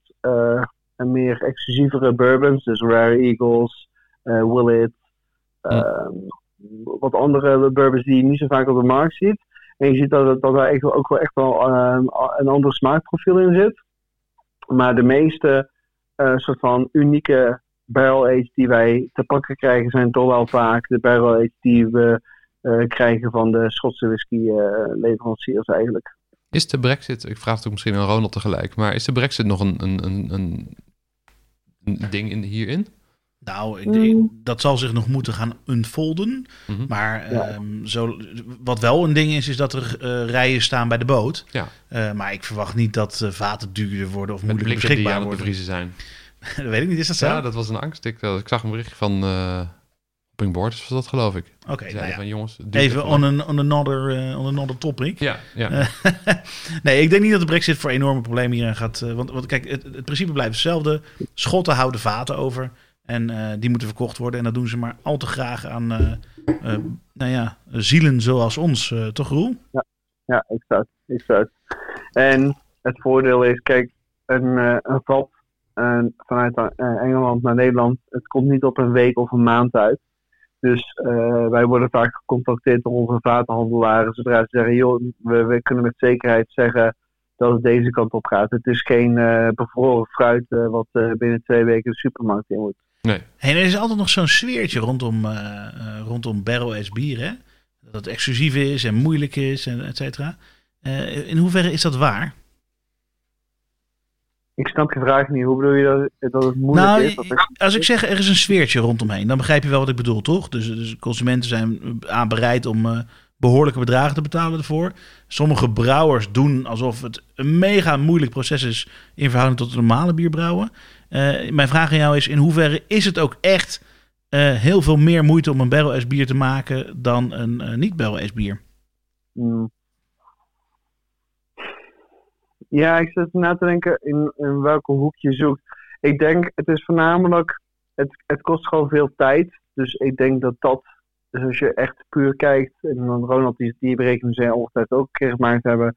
Speaker 6: een meer exclusievere bourbons, dus Rare Eagles, Willet, ehm, wat andere bourbons die je niet zo vaak op de markt ziet. En je ziet dat, het- dat daar echt, wel- ook wel echt wel ehm, een ander smaakprofiel in zit. Maar de meeste eh, soort van unieke barrel aged die wij te pakken krijgen, zijn toch wel vaak de barrel aged die we eh, krijgen van de Schotse whisky eh, leveranciers eigenlijk.
Speaker 3: Is de brexit, ik vraag het ook misschien aan Ronald tegelijk, maar is de brexit nog een, een, een, een, een ding in, hierin?
Speaker 2: Nou, ik, ik- dat zal zich nog moeten gaan unfolden.
Speaker 3: Mhm.
Speaker 2: Maar
Speaker 6: Ja.
Speaker 2: ehm, zo, wat wel een ding is, is dat er eh, rijen staan bij de boot.
Speaker 3: Ja.
Speaker 2: Eh, maar ik verwacht niet dat eh, vaten duurder worden of
Speaker 3: Met die
Speaker 2: beschikbaar worden.
Speaker 3: bevriezen zijn. [LAUGHS]
Speaker 2: dat weet ik niet, is dat zo?
Speaker 3: Ja, dat was een angst. Ik, ik zag een berichtje van eh Hopping Boards, was dat geloof ik.
Speaker 2: Oké,
Speaker 3: Die
Speaker 2: nou ja.
Speaker 3: van jongens...
Speaker 2: Even on, an, on, another, eh, on another topic.
Speaker 3: Ja, ja. [LAUGHS]
Speaker 2: Nee, ik denk niet dat de brexit voor enorme problemen hierin gaat. want, want kijk, het, het principe blijft hetzelfde. Schotten houden vaten over. En eh, die moeten verkocht worden. En dat doen ze maar al te graag aan eh, eh, nou ja, zielen zoals ons. toch, Roel?
Speaker 6: Ja, exact. exact. En het voordeel is, kijk, een, een vat vanuit Engeland naar Nederland, het komt niet op een week of een maand uit. Dus wij worden vaak gecontacteerd door onze vatenhandelaren zodra ze zeggen, joh, we, kunnen met zekerheid zeggen dat het deze kant op gaat. Het is geen bevroren fruit wat binnen twee weken de supermarkt in moet.
Speaker 3: Nee.
Speaker 2: En er is altijd nog zo'n sfeertje rondom, eh eh, rondom barrel-aged bier. Hè? Dat het exclusief is en moeilijk is, en et cetera. Eh, in hoeverre is dat waar?
Speaker 6: Ik snap je vraag niet. Hoe bedoel je dat, dat het moeilijk
Speaker 2: nou,
Speaker 6: is? Dat er-
Speaker 2: als ik zeg er is een sfeertje rondomheen, dan begrijp je wel wat ik bedoel, toch? Dus, dus consumenten zijn aan bereid om eh, behoorlijke bedragen te betalen ervoor. Sommige brouwers doen alsof het een mega moeilijk proces is in verhouding tot het normale bierbrouwen. Eh, mijn vraag aan jou is, in hoeverre is het ook echt eh, heel veel meer moeite om een barrel-aged bier te maken dan een eh, niet-barrel-aged bier?
Speaker 6: Hmm. Ja, ik zit na te denken in, in welke hoek je zoekt. Ik denk, het is voornamelijk, het, het kost gewoon veel tijd. Dus ik denk dat dat, dus als je echt puur kijkt, en dan Ronald die, die berekening zijn ongetwijfeld ook een keer gemaakt hebben.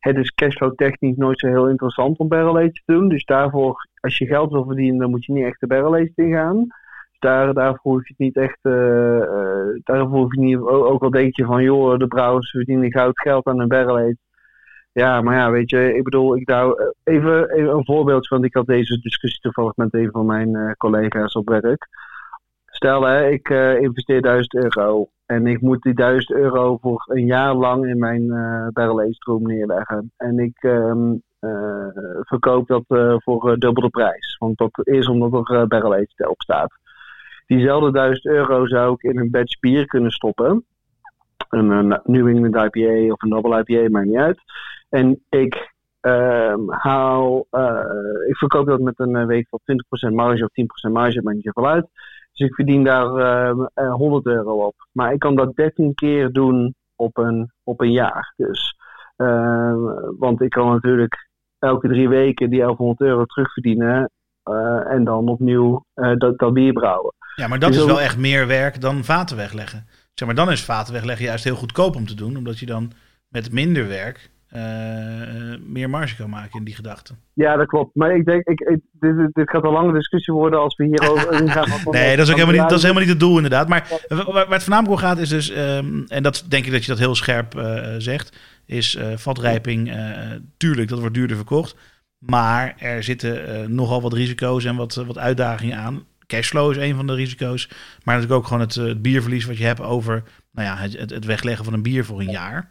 Speaker 6: Het is cashflow technisch nooit zo heel interessant om barrel te doen. Dus daarvoor, als je geld wil verdienen, dan moet je niet echt de barrel aged ingaan. Dus daar, daarvoor hoef je het niet echt, eh, eh, daarvoor hoef je niet, ook, al denk je van, joh, de brouwers verdienen goud geld aan een barrel. Ja, maar ja, weet je, ik bedoel, ik nou, eh, even, een voorbeeld, want ik had deze discussie toevallig met een van mijn collega's op werk. Stel, hè, ik eh, investeer 1000 euro en ik moet die 1000 euro voor een jaar lang in mijn eh barrel room neerleggen. En ik eh, verkoop dat voor dubbel de prijs, want dat is omdat er uh, barrel aged op staat. Diezelfde 1000 euro zou ik in een batch bier kunnen stoppen. Een, New England IPA of een Double IPA, maakt niet uit. En ik ehm, haal, ik verkoop dat met een ik wel 20% marge of 10% marge, maakt niet zoveel uit. Dus ik verdien daar ehm, eh, 100 euro op. Maar ik kan dat 13 keer doen op een, op een jaar. Dus, ehm, want ik kan natuurlijk elke drie weken die 1100 euro terugverdienen. eh, en dan opnieuw eh, dat, dat bier brouwen.
Speaker 2: Ja, maar dat
Speaker 6: Dus
Speaker 2: is
Speaker 6: ook-
Speaker 2: wel echt meer werk dan vaten wegleggen. Zeg maar, dan is vaten wegleggen juist heel goedkoop om te doen, omdat je dan met minder werk eh, eh, meer marge kan maken in die gedachte.
Speaker 6: Ja, dat klopt. Maar ik denk, ik, ik- dit, dit- gaat een lange discussie worden als we hierover [LAUGHS] gaan.
Speaker 2: Nee, dat is ook helemaal niet, dat is helemaal niet het doel inderdaad. Maar wa- wa- waar het voornamelijk om gaat is dus, ehm, en dat denk ik dat je dat heel scherp eh, zegt, is eh vatrijping, tuurlijk, dat wordt duurder verkocht. Maar er zitten nogal wat risico's en wat, wat uitdagingen aan. Cashflow is een van de risico's. Maar natuurlijk ook gewoon het, het bierverlies wat je hebt over nou ja, het, het- wegleggen van een bier voor een jaar.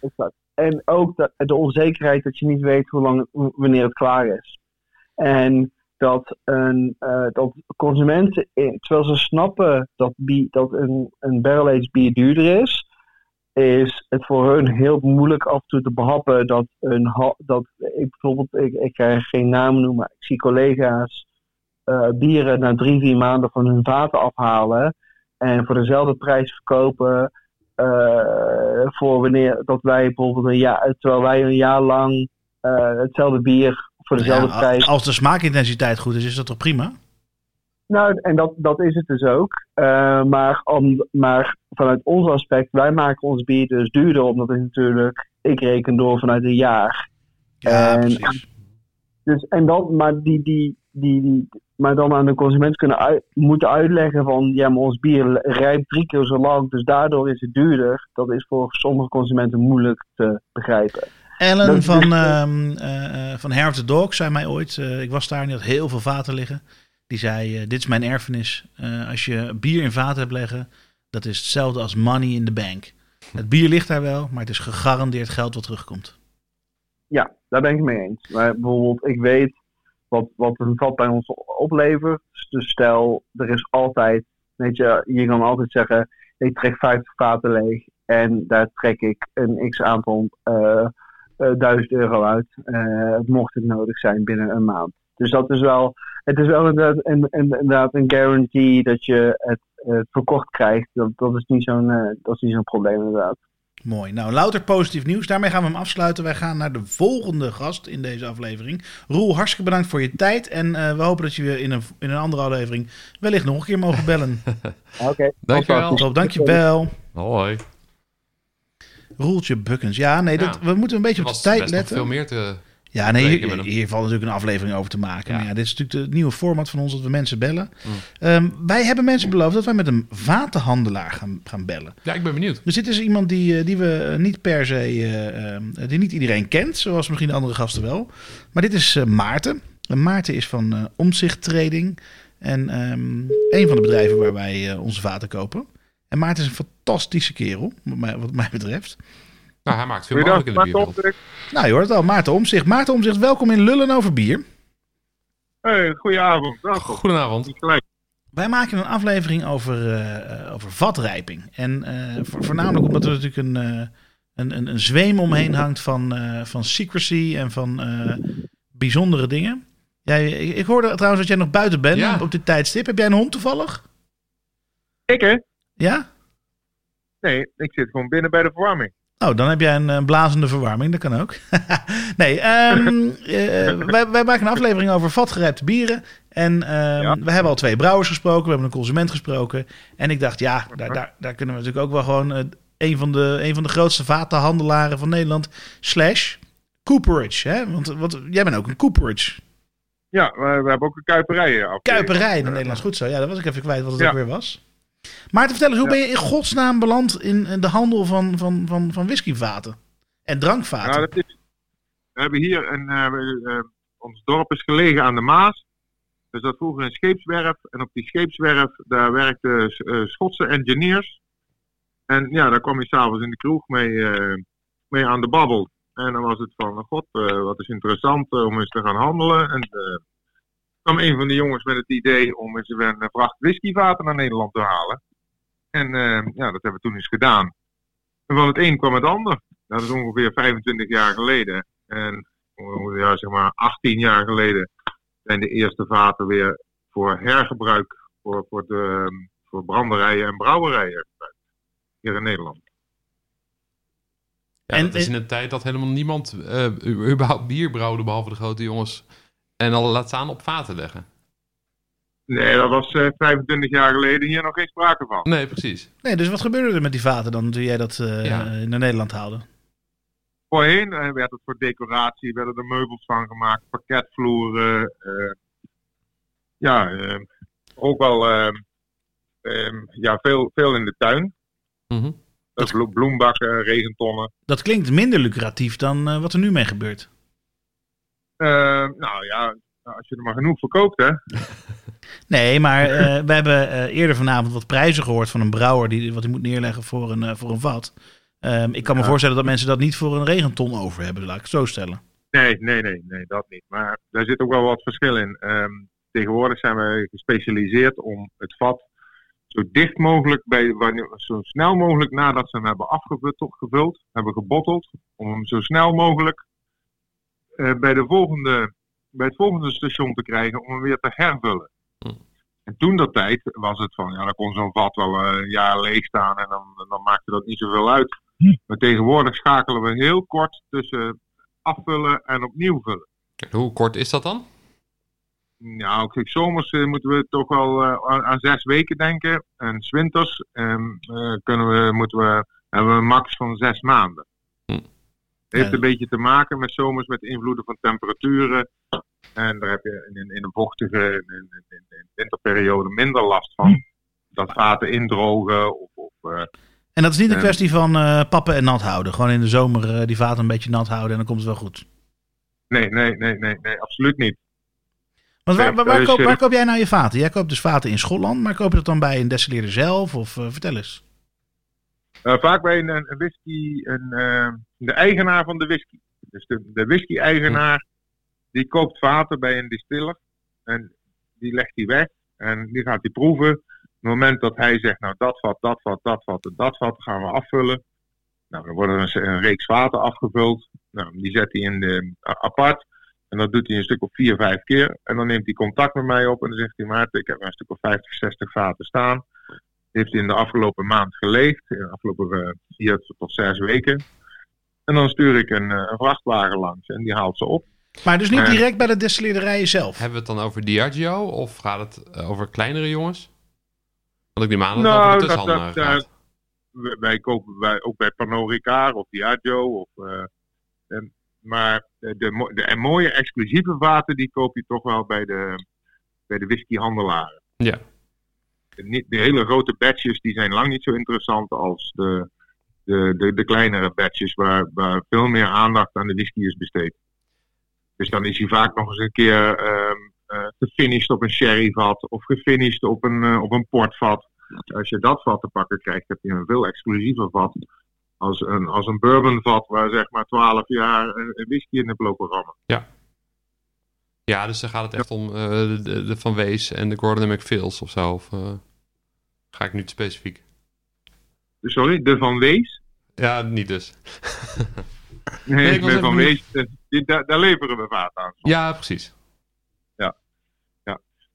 Speaker 6: exact. En ook de, de onzekerheid dat je niet weet hoe lang, wanneer het klaar is. En dat, een, eh, dat consumenten, terwijl ze snappen dat, bier, dat een, een barrel-aged bier duurder is, is het voor hun heel moeilijk af en toe te behappen dat een dat ik bijvoorbeeld, ik, ik ga geen namen noemen, ik zie collega's eh, bieren na drie, vier maanden van hun vaten afhalen en voor dezelfde prijs verkopen eh, voor wanneer dat wij bijvoorbeeld een jaar, terwijl wij een jaar lang eh, hetzelfde bier voor dezelfde
Speaker 2: Ja,
Speaker 6: prijs
Speaker 2: als de smaakintensiteit goed is, is dat toch prima?
Speaker 6: nou, en dat, dat is het dus ook. Eh, maar, om, maar vanuit ons aspect, wij maken ons bier dus duurder, omdat het natuurlijk, ik reken door vanuit een jaar.
Speaker 2: Ja,
Speaker 6: En-
Speaker 2: precies.
Speaker 6: Dus, en dan, maar, die, die, die, die, maar dan aan de consument kunnen uit, moeten uitleggen van, ja, maar ons bier rijpt drie keer zo lang, dus daardoor is het duurder. Dat is voor sommige consumenten moeilijk te begrijpen.
Speaker 2: Ellen van,
Speaker 6: dus-
Speaker 2: ehm eh, eh, van of the Dog zei mij ooit, eh, ik was daar en had heel veel vaten liggen. Die zei, eh, dit is mijn erfenis. Eh, als je bier in vaten hebt leggen, dat is hetzelfde als money in the bank. Het bier ligt daar wel, maar het is gegarandeerd geld wat terugkomt.
Speaker 6: Ja, daar ben ik mee eens. Maar bijvoorbeeld, ik weet wat, wat een vat bij ons oplevert. Dus stel, er is altijd, weet je, je kan altijd zeggen, ik trek 50 vaten leeg en daar trek ik een x aantal eh eh, duizend euro uit. eh, mocht het nodig zijn binnen een maand. Dus dat is wel, het is wel inderdaad een, inderdaad een guarantee dat je het verkocht krijgt. Dat, dat is niet zo'n dat is niet zo'n probleem inderdaad.
Speaker 2: Mooi. Nou, louter positief nieuws. Daarmee gaan we hem afsluiten. Wij gaan naar de volgende gast in deze aflevering. Roel, hartstikke bedankt voor je tijd. En eh, we hopen dat je weer in een, in een andere aflevering wellicht nog een keer mogen bellen. [LAUGHS]
Speaker 6: Oké,
Speaker 3: Dankjewel.
Speaker 2: Top, dankjewel.
Speaker 3: Hoi.
Speaker 2: Roeltje Bukkens. Ja, nee, dat,
Speaker 3: Ja.
Speaker 2: we moeten een beetje op de tijd letten.
Speaker 3: veel meer te...
Speaker 2: Ja, nee, hier, valt natuurlijk een aflevering over te maken.
Speaker 3: Ja.
Speaker 2: Maar ja, dit is natuurlijk het nieuwe format van ons dat we mensen bellen.
Speaker 3: Mm.
Speaker 2: Ehm, wij hebben mensen beloofd dat wij met een vatenhandelaar gaan, gaan bellen.
Speaker 3: Ja, ik ben benieuwd.
Speaker 2: Dus dit is iemand die, eh, die we niet per se, eh, eh, die niet iedereen kent, zoals misschien de andere gasten wel. Maar dit is eh, Maarten. En Maarten is van eh Omzicht Trading. En ehm, een van de bedrijven waar wij onze vaten kopen. En Maarten is een fantastische kerel, wat mij, wat mij betreft.
Speaker 3: Nou, hij maakt veel mogelijk in de bierwereld.
Speaker 2: Nou, je hoort het al, Maarten Omzicht. Maarten Omzicht, welkom in Lullen over Bier.
Speaker 7: Hey, goedenavond.
Speaker 3: Goedenavond.
Speaker 2: Wij maken een aflevering over, eh, eh, over vatrijping. En eh, vo- voornamelijk omdat er natuurlijk een, eh, een, een, een zweem omheen hangt van, eh, van secrecy en van eh, bijzondere dingen. Jij, ik, ik hoorde trouwens dat jij nog buiten bent
Speaker 3: Ja.
Speaker 2: op dit tijdstip. Heb jij een hond toevallig?
Speaker 7: Ik hè?
Speaker 2: Ja?
Speaker 7: Nee, ik zit gewoon binnen bij de verwarming.
Speaker 2: Oh, dan heb jij een, eh, blazende verwarming. Dat kan ook. [LAUGHS] nee, ehm, [LAUGHS] eh, wij, wij maken een aflevering over vatgerijpte bieren. En ehm,
Speaker 7: Ja.
Speaker 2: we hebben al twee brouwers gesproken. We hebben een consument gesproken. En ik dacht, ja, daar, daar, daar kunnen we natuurlijk ook wel gewoon... eh, een, van de, een van de grootste vatenhandelaren van Nederland. Slash Cooperage. Hè? Want, want jij bent ook een Cooperage.
Speaker 7: Ja, we, we hebben ook een kuiperij. eh,
Speaker 2: Kuiperij in het Nederlands. Goed zo. Ja, dat was ik even kwijt wat het
Speaker 7: Ja.
Speaker 2: ook weer was. Maarten, vertel eens, hoe ben je in godsnaam beland in de handel van, van, van, van whiskyvaten? En drankvaten?
Speaker 7: Ja, dat is, we hebben hier een, eh, eh, ons dorp is gelegen aan de Maas. Dus dat vroeger een scheepswerf. En op die scheepswerf, daar werkten eh, Schotse engineers. En ja, daar kwam je s'avonds in de kroeg mee, mee aan de babbel. En dan was het van, god, eh, wat is interessant om eens te gaan handelen. En kwam een van de jongens met het idee om eens een vracht whiskyvaten naar Nederland te halen. En eh, ja, dat hebben we toen eens gedaan. En van het een kwam het ander. Dat is ongeveer 25 jaar geleden. En ongeveer, ja, zeg maar 18 jaar geleden zijn de eerste vaten weer voor hergebruik voor, voor, de, voor branderijen en brouwerijen gebruikt. Hier in Nederland.
Speaker 3: Ja,
Speaker 2: En-
Speaker 3: het is in een tijd dat helemaal niemand eh, überhaupt bier brouwde, behalve de grote jongens. En al laat staan op vaten leggen.
Speaker 7: Nee, dat was eh, 25 jaar geleden hier nog geen sprake van.
Speaker 3: Nee, precies.
Speaker 2: Nee, dus wat gebeurde er met die vaten dan toen jij dat eh,
Speaker 3: Ja.
Speaker 2: naar Nederland haalde?
Speaker 7: Voorheen eh, werd het voor decoratie, werden er meubels van gemaakt, parketvloeren. eh, ja, eh, ook wel ja, veel, veel in de tuin.
Speaker 3: Mhm.
Speaker 7: Dat blo- bloembakken, regentonnen.
Speaker 2: Dat klinkt minder lucratief dan eh, wat er nu mee gebeurt.
Speaker 7: Eh, nou ja, als je er maar genoeg verkoopt, hè. [LAUGHS]
Speaker 2: Nee, maar eh, we hebben eh, eerder vanavond wat prijzen gehoord van een brouwer die wat hij moet neerleggen voor een, eh, voor een vat. Ehm, ik kan me voorstellen dat mensen dat niet voor een regenton over hebben, laat ik het zo stellen.
Speaker 7: Nee, nee, nee, nee, dat niet. Maar daar zit ook wel wat verschil in. Ehm, tegenwoordig zijn we gespecialiseerd om het vat zo dicht mogelijk, bij, zo snel mogelijk nadat ze hem hebben afgevuld, gevuld, hebben gebotteld, om hem zo snel mogelijk bij, de volgende, bij het volgende station te krijgen om hem weer te hervullen.
Speaker 3: Hm.
Speaker 7: En toen dat tijd was het van, ja, dan kon zo'n vat wel eh, een jaar leeg staan en dan, dan maakte dat niet zoveel uit. Maar tegenwoordig schakelen we heel kort tussen afvullen en opnieuw vullen.
Speaker 3: En Hoe kort is dat dan?
Speaker 7: Nou, kijk, zomers eh, moeten we toch wel eh, aan, aan zes weken denken. En 's winters ehm, eh, kunnen we, moeten we, hebben we een max van zes maanden. Het heeft een beetje te maken met zomers, met invloeden van temperaturen. En daar heb je in, in een vochtige in, in, in, in winterperiode minder last van. Dat vaten indrogen of, of eh,
Speaker 2: En dat is niet een
Speaker 7: Ehm.
Speaker 2: kwestie van eh, pappen en nat houden. Gewoon in de zomer eh, die vaten een beetje nat houden en dan komt het wel goed.
Speaker 7: nee, nee, nee, nee, nee, absoluut niet.
Speaker 2: Want waar, waar, koop,
Speaker 7: eh,
Speaker 2: waar koop jij nou je vaten? Jij koopt dus vaten in Schotland, maar koop je dat dan bij een destilleerder zelf? Of eh, vertel eens.
Speaker 7: Eh, vaak bij een, een whisky, een, eh, de eigenaar van de whisky. Dus de, de whisky-eigenaar, die koopt vaten bij een distiller. En die legt die weg. En die gaat die proeven. Op het moment dat hij zegt, nou dat vat, dat vat, dat vat en dat vat, gaan we afvullen. Nou, dan worden er een, een reeks vaten afgevuld. Nou, die zet hij in de, apart. En dat doet hij een stuk of vier, vijf keer. En dan neemt hij contact met mij op en dan zegt hij, Maarten, ik heb een stuk of 50, 60 vaten staan. Die heeft in de afgelopen maand geleegd, in de afgelopen eh, vier tot zes weken. En dan stuur ik een, eh, een vrachtwagen langs en die haalt ze op.
Speaker 2: Maar dus niet direct bij de destilleerderijen zelf.
Speaker 3: Hebben we het dan over Diageo of gaat het eh, over kleinere jongens? Want ik neem aan dat
Speaker 7: Nou,
Speaker 3: het over de
Speaker 7: dat-
Speaker 3: tussenhandelaar gaat.
Speaker 7: Wij, wij kopen wij, ook bij Pernod Ricard of Diageo. Of, eh, en- maar de, de, de mooie exclusieve vaten die koop je toch wel bij de, bij de whiskyhandelaren.
Speaker 3: Ja.
Speaker 7: De, niet- de hele grote batches die zijn lang niet zo interessant als de, de, de, de kleinere batches waar, waar veel meer aandacht aan de whisky is besteed. Dus dan is hij vaak nog eens een keer eh, gefinished op een sherryvat of gefinished op een, eh, op een portvat. Als je dat vat te pakken krijgt, heb je een veel exclusiever vat als een, als een bourbonvat waar zeg maar 12 jaar een, een whisky in hebt lopen rammen.
Speaker 3: Ja, dus dan gaat het echt om eh, de, Van Wees en de Gordon McPhil's of zo. Of, eh, ga ik nu te specifiek?
Speaker 7: Sorry, de Van Wees?
Speaker 3: Ja, niet dus. [LAUGHS]
Speaker 7: Nee,
Speaker 3: ik
Speaker 7: de
Speaker 3: even
Speaker 7: Van. Wees, eh, die, daar, daar leveren we vaat aan.
Speaker 3: Ja, precies.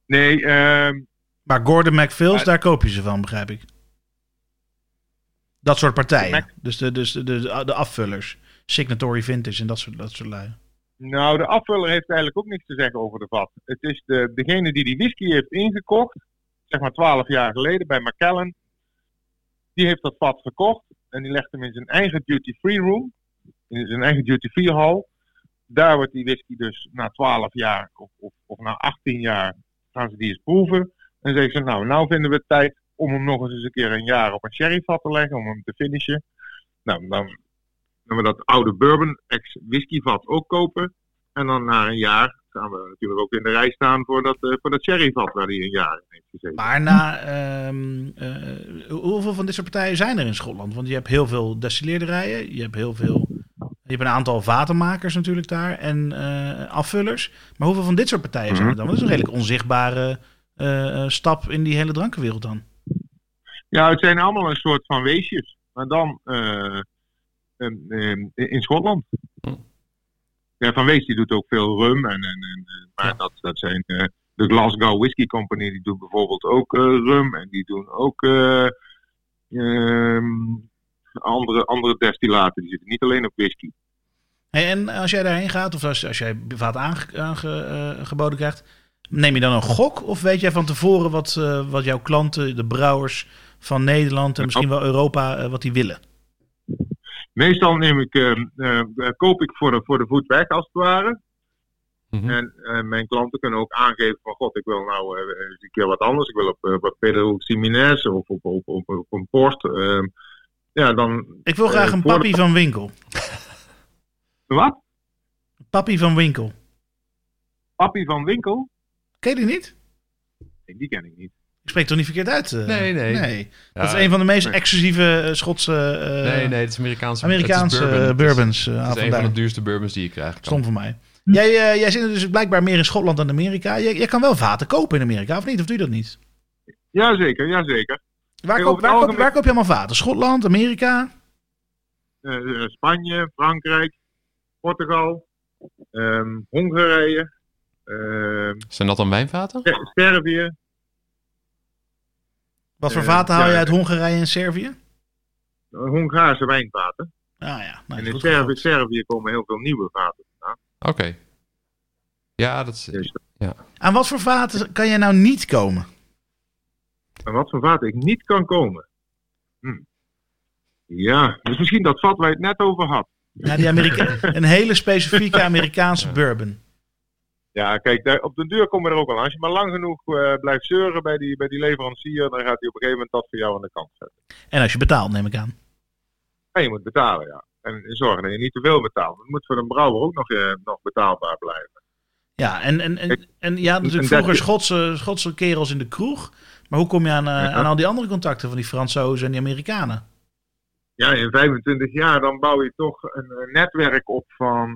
Speaker 7: Nee, ehm,
Speaker 2: Maar Gordon McPhil's,
Speaker 7: Ja.
Speaker 2: daar koop je ze van, begrijp ik. Dat soort partijen.
Speaker 7: Mac-
Speaker 2: Dus, de, dus de, de, de afvullers. Signatory Vintage en dat soort, dat soort lui.
Speaker 7: Nou, de afvuller heeft eigenlijk ook niks te zeggen over de vat. Het is de, degene die die whisky heeft ingekocht, zeg maar 12 jaar geleden bij Macallan. Die heeft dat vat gekocht en die legt hem in zijn eigen duty-free room, in zijn eigen duty-free hall. Daar wordt die whisky dus na 12 jaar of, of, of na 18 jaar gaan ze die eens proeven. En zeggen ze, nou, nou vinden we het tijd om hem nog eens een keer een jaar op een sherryvat te leggen, om hem te finishen. Nou, dan gaan we dat oude bourbon ex whiskyvat ook kopen. En dan na een jaar gaan we natuurlijk ook in de rij staan voor dat, eh, voor dat sherryvat waar hij een jaar in heeft gezeten.
Speaker 2: Maar na, ehm, eh, hoeveel van dit soort partijen zijn er in Schotland? Want je hebt heel veel destilleerderijen, je hebt heel veel, je hebt een aantal vatenmakers natuurlijk daar en eh, afvullers. Maar hoeveel van dit soort partijen zijn er dan? Want dat is een redelijk onzichtbare stap in die hele drankenwereld dan.
Speaker 7: Ja, het zijn allemaal een soort van weesjes. Maar dan in, in, in Schotland. Ja, Van Wees die doet ook veel rum. En, en, en, eh, maar
Speaker 3: Ja.
Speaker 7: dat, dat zijn eh, de Glasgow Whisky Company. Die doet bijvoorbeeld ook eh, rum. En die doen ook eh, ehm, andere, andere destillaten. Die zitten niet alleen op whisky.
Speaker 2: Hey, en als jij daarheen gaat, of als, als jij vaat aange- aange- eh, geboden krijgt, neem je dan een gok? Of weet jij van tevoren wat, wat jouw klanten, de brouwers van Nederland en misschien wel Europa, wat die willen?
Speaker 7: Meestal neem ik, eh, eh, koop ik voor de, voor de voet weg als het ware.
Speaker 3: Mhm.
Speaker 7: En eh, mijn klanten kunnen ook aangeven van god, ik wil nou eens een keer wat anders. Ik wil op, uh, Ximenez of op, op, op, op een Porsche. Ehm, ja, dan...
Speaker 2: Ik wil graag een
Speaker 7: de-
Speaker 2: papi van Winkel.
Speaker 7: Wat?
Speaker 2: Papi van Winkel.
Speaker 7: Papi van Winkel?
Speaker 2: Ken je die niet?
Speaker 7: Nee, die ken ik niet.
Speaker 2: Ik spreek toch niet verkeerd uit? eh?
Speaker 3: Nee, nee.
Speaker 2: Dat
Speaker 3: Ja,
Speaker 2: is een van de meest exclusieve eh, Schotse eh,
Speaker 3: Nee, nee, het is Amerikaanse,
Speaker 2: Amerikaanse
Speaker 3: het is bourbon.
Speaker 2: bourbons. eh,
Speaker 3: Het is, het is een van de duurste bourbons die je krijgt.
Speaker 2: Stom van mij. Jij, eh, jij zit dus blijkbaar meer in Schotland dan Amerika. Jij, jij kan wel vaten kopen in Amerika, of niet? Of doe je dat niet?
Speaker 7: Jazeker, jazeker.
Speaker 2: Waar, koop, waar, koop, waar koop je allemaal vaten? Schotland, Amerika?
Speaker 7: Spanje, Frankrijk, Portugal, ehm, Hongarije, ehm,
Speaker 3: Zijn dat dan wijnvaten?
Speaker 7: Ser- Servië.
Speaker 2: Wat voor
Speaker 7: Eh,
Speaker 2: vaten haal
Speaker 7: ja,
Speaker 2: je uit Hongarije en Servië?
Speaker 7: eh, Hongaarse wijnvaten.
Speaker 2: Ah ja, nou,
Speaker 7: en in Servië, komen heel veel nieuwe vaten vandaan.
Speaker 3: Oké. Ja, dat is...
Speaker 7: Dus,
Speaker 2: Aan wat voor vaten kan jij nou niet komen?
Speaker 7: en wat voor vaten ik niet kan komen. Hm. Ja, dus misschien dat vat waar je het net over had.
Speaker 2: Ja, die Amerika [LAUGHS] een hele specifieke Amerikaanse bourbon.
Speaker 7: Ja, kijk, daar, op de deur komen we er ook al aan. Als je maar lang genoeg eh, blijft zeuren bij die, bij die leverancier, dan gaat hij op een gegeven moment dat voor jou aan de kant zetten.
Speaker 2: En als je betaalt, neem ik aan.
Speaker 7: En je moet betalen, ja. En zorgen dat je niet te veel betaalt. Het moet voor een brouwer ook nog, eh, nog betaalbaar blijven.
Speaker 2: Ja, en, en, en, had natuurlijk vroeger Schotse, Schotse kerels in de kroeg. Maar hoe kom je aan, eh,
Speaker 7: Ja.
Speaker 2: aan al die andere contacten van die Fransozen en die Amerikanen?
Speaker 7: Ja, in 25 jaar dan bouw je toch een, netwerk op van,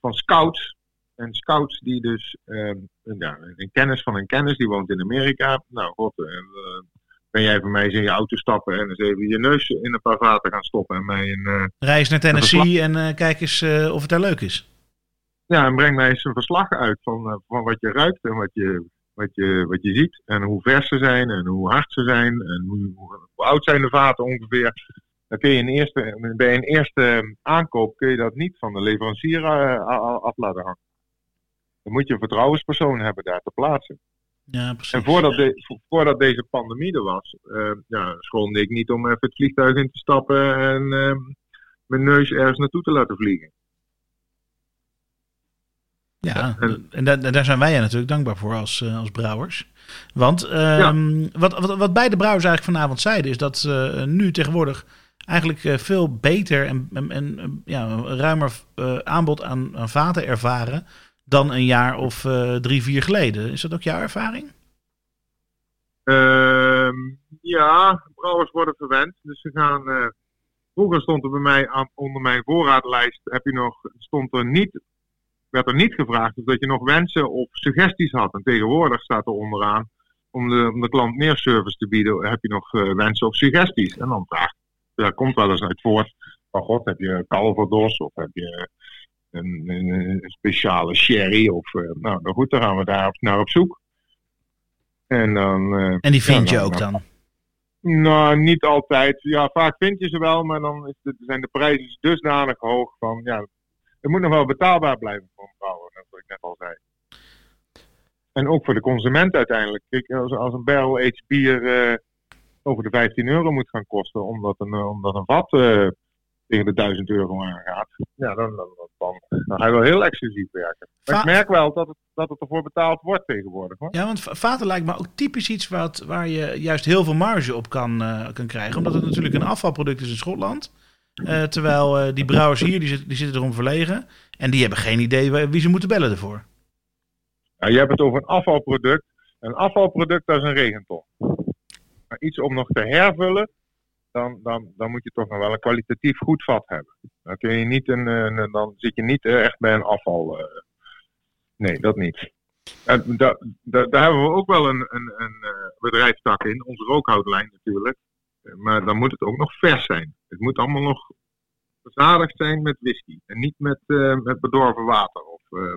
Speaker 7: van scouts. En scouts die dus eh, ja, een kennis van een kennis, die woont in Amerika. Nou, god, eh, eh, ben jij voor mij eens in je auto stappen en eens even je neus in een paar vaten gaan stoppen en mij een, eh,
Speaker 2: Reis naar Tennessee en kijk eens of het daar leuk is.
Speaker 7: Ja, en breng mij eens een verslag uit van, van wat je ruikt en wat je, wat, je, wat je ziet. En hoe vers ze zijn en hoe hard ze zijn en hoe, hoe, oud zijn de vaten ongeveer. Dan kun je een eerste, bij een eerste aankoop kun je dat niet van de leverancier af laten hangen. Dan moet je een vertrouwenspersoon hebben daar te plaatsen.
Speaker 2: Ja, precies.
Speaker 7: En voordat, de, voordat deze pandemie er was, eh ja, schoonde ik niet om even het vliegtuig in te stappen en eh, mijn neus ergens naartoe te laten vliegen.
Speaker 2: Ja,
Speaker 7: en-
Speaker 2: en daar, daar zijn wij natuurlijk dankbaar voor als, eh, als brouwers. Want ehm, wat, wat, wat beide brouwers eigenlijk vanavond zeiden, is dat ze nu tegenwoordig eigenlijk eh, veel beter en, en, en, eh, ja, een ruimer eh, aanbod aan, aan vaten ervaren dan een jaar of eh, drie, vier geleden. Is dat ook jouw ervaring?
Speaker 7: Ehm, ja, brouwers worden verwend. Dus ze gaan. eh, vroeger stond er bij mij aan, onder mijn voorraadlijst. Heb je nog, stond er niet, werd er niet gevraagd of dat je nog wensen of suggesties had. En tegenwoordig staat er onderaan. Om de, om de klant meer service te bieden, heb je nog eh, wensen of suggesties. En dan vraagt. Daar komt wel eens uit voort. Van god, heb je calvados of heb je een, een, speciale sherry? Of, eh, nou, nou goed, dan gaan we daar naar op zoek. En dan. eh,
Speaker 2: En die vind
Speaker 7: ja,
Speaker 2: je
Speaker 7: dan-
Speaker 2: ook dan?
Speaker 7: nou, niet altijd. Ja, vaak vind je ze wel, maar dan is de, zijn de prijzen dusdanig hoog van ja, het moet nog wel betaalbaar blijven voor een brouwer, net wat ik net al zei. En ook voor de consument uiteindelijk. Kijk, als, als een barrel aged bier eh, over de 15 euro moet gaan kosten, omdat een, omdat een vat tegen de 1000 euro aangaat, ja, dan, dan, dan, dan ga je wel heel exclusief werken. Maar
Speaker 2: Va-
Speaker 7: ik merk wel dat het, dat het ervoor betaald wordt tegenwoordig. Hoor.
Speaker 2: Ja, want va- vaten lijkt me ook typisch iets wat, waar je juist heel veel marge op kan, eh, kan krijgen. Omdat het natuurlijk een afvalproduct is in Schotland. Eh, terwijl eh, die brouwers hier, die, zit- die zitten erom verlegen. En die hebben geen idee wie ze moeten bellen ervoor.
Speaker 7: Ja, je hebt het over een afvalproduct. Een afvalproduct, dat is een regenton. Maar iets om nog te hervullen, dan, dan, dan moet je toch nog wel een kwalitatief goed vat hebben. Dan, je niet een, een- dan zit je niet eh, echt bij een afval. eh. nee, dat niet. Daar hebben we ook wel een, een, een eh, bedrijfstak in, onze rookhoutlijn natuurlijk. Eh, Maar dan moet het ook nog vers zijn. Het moet allemaal nog verzadigd zijn met whisky. En niet met, eh, met bedorven water of eh,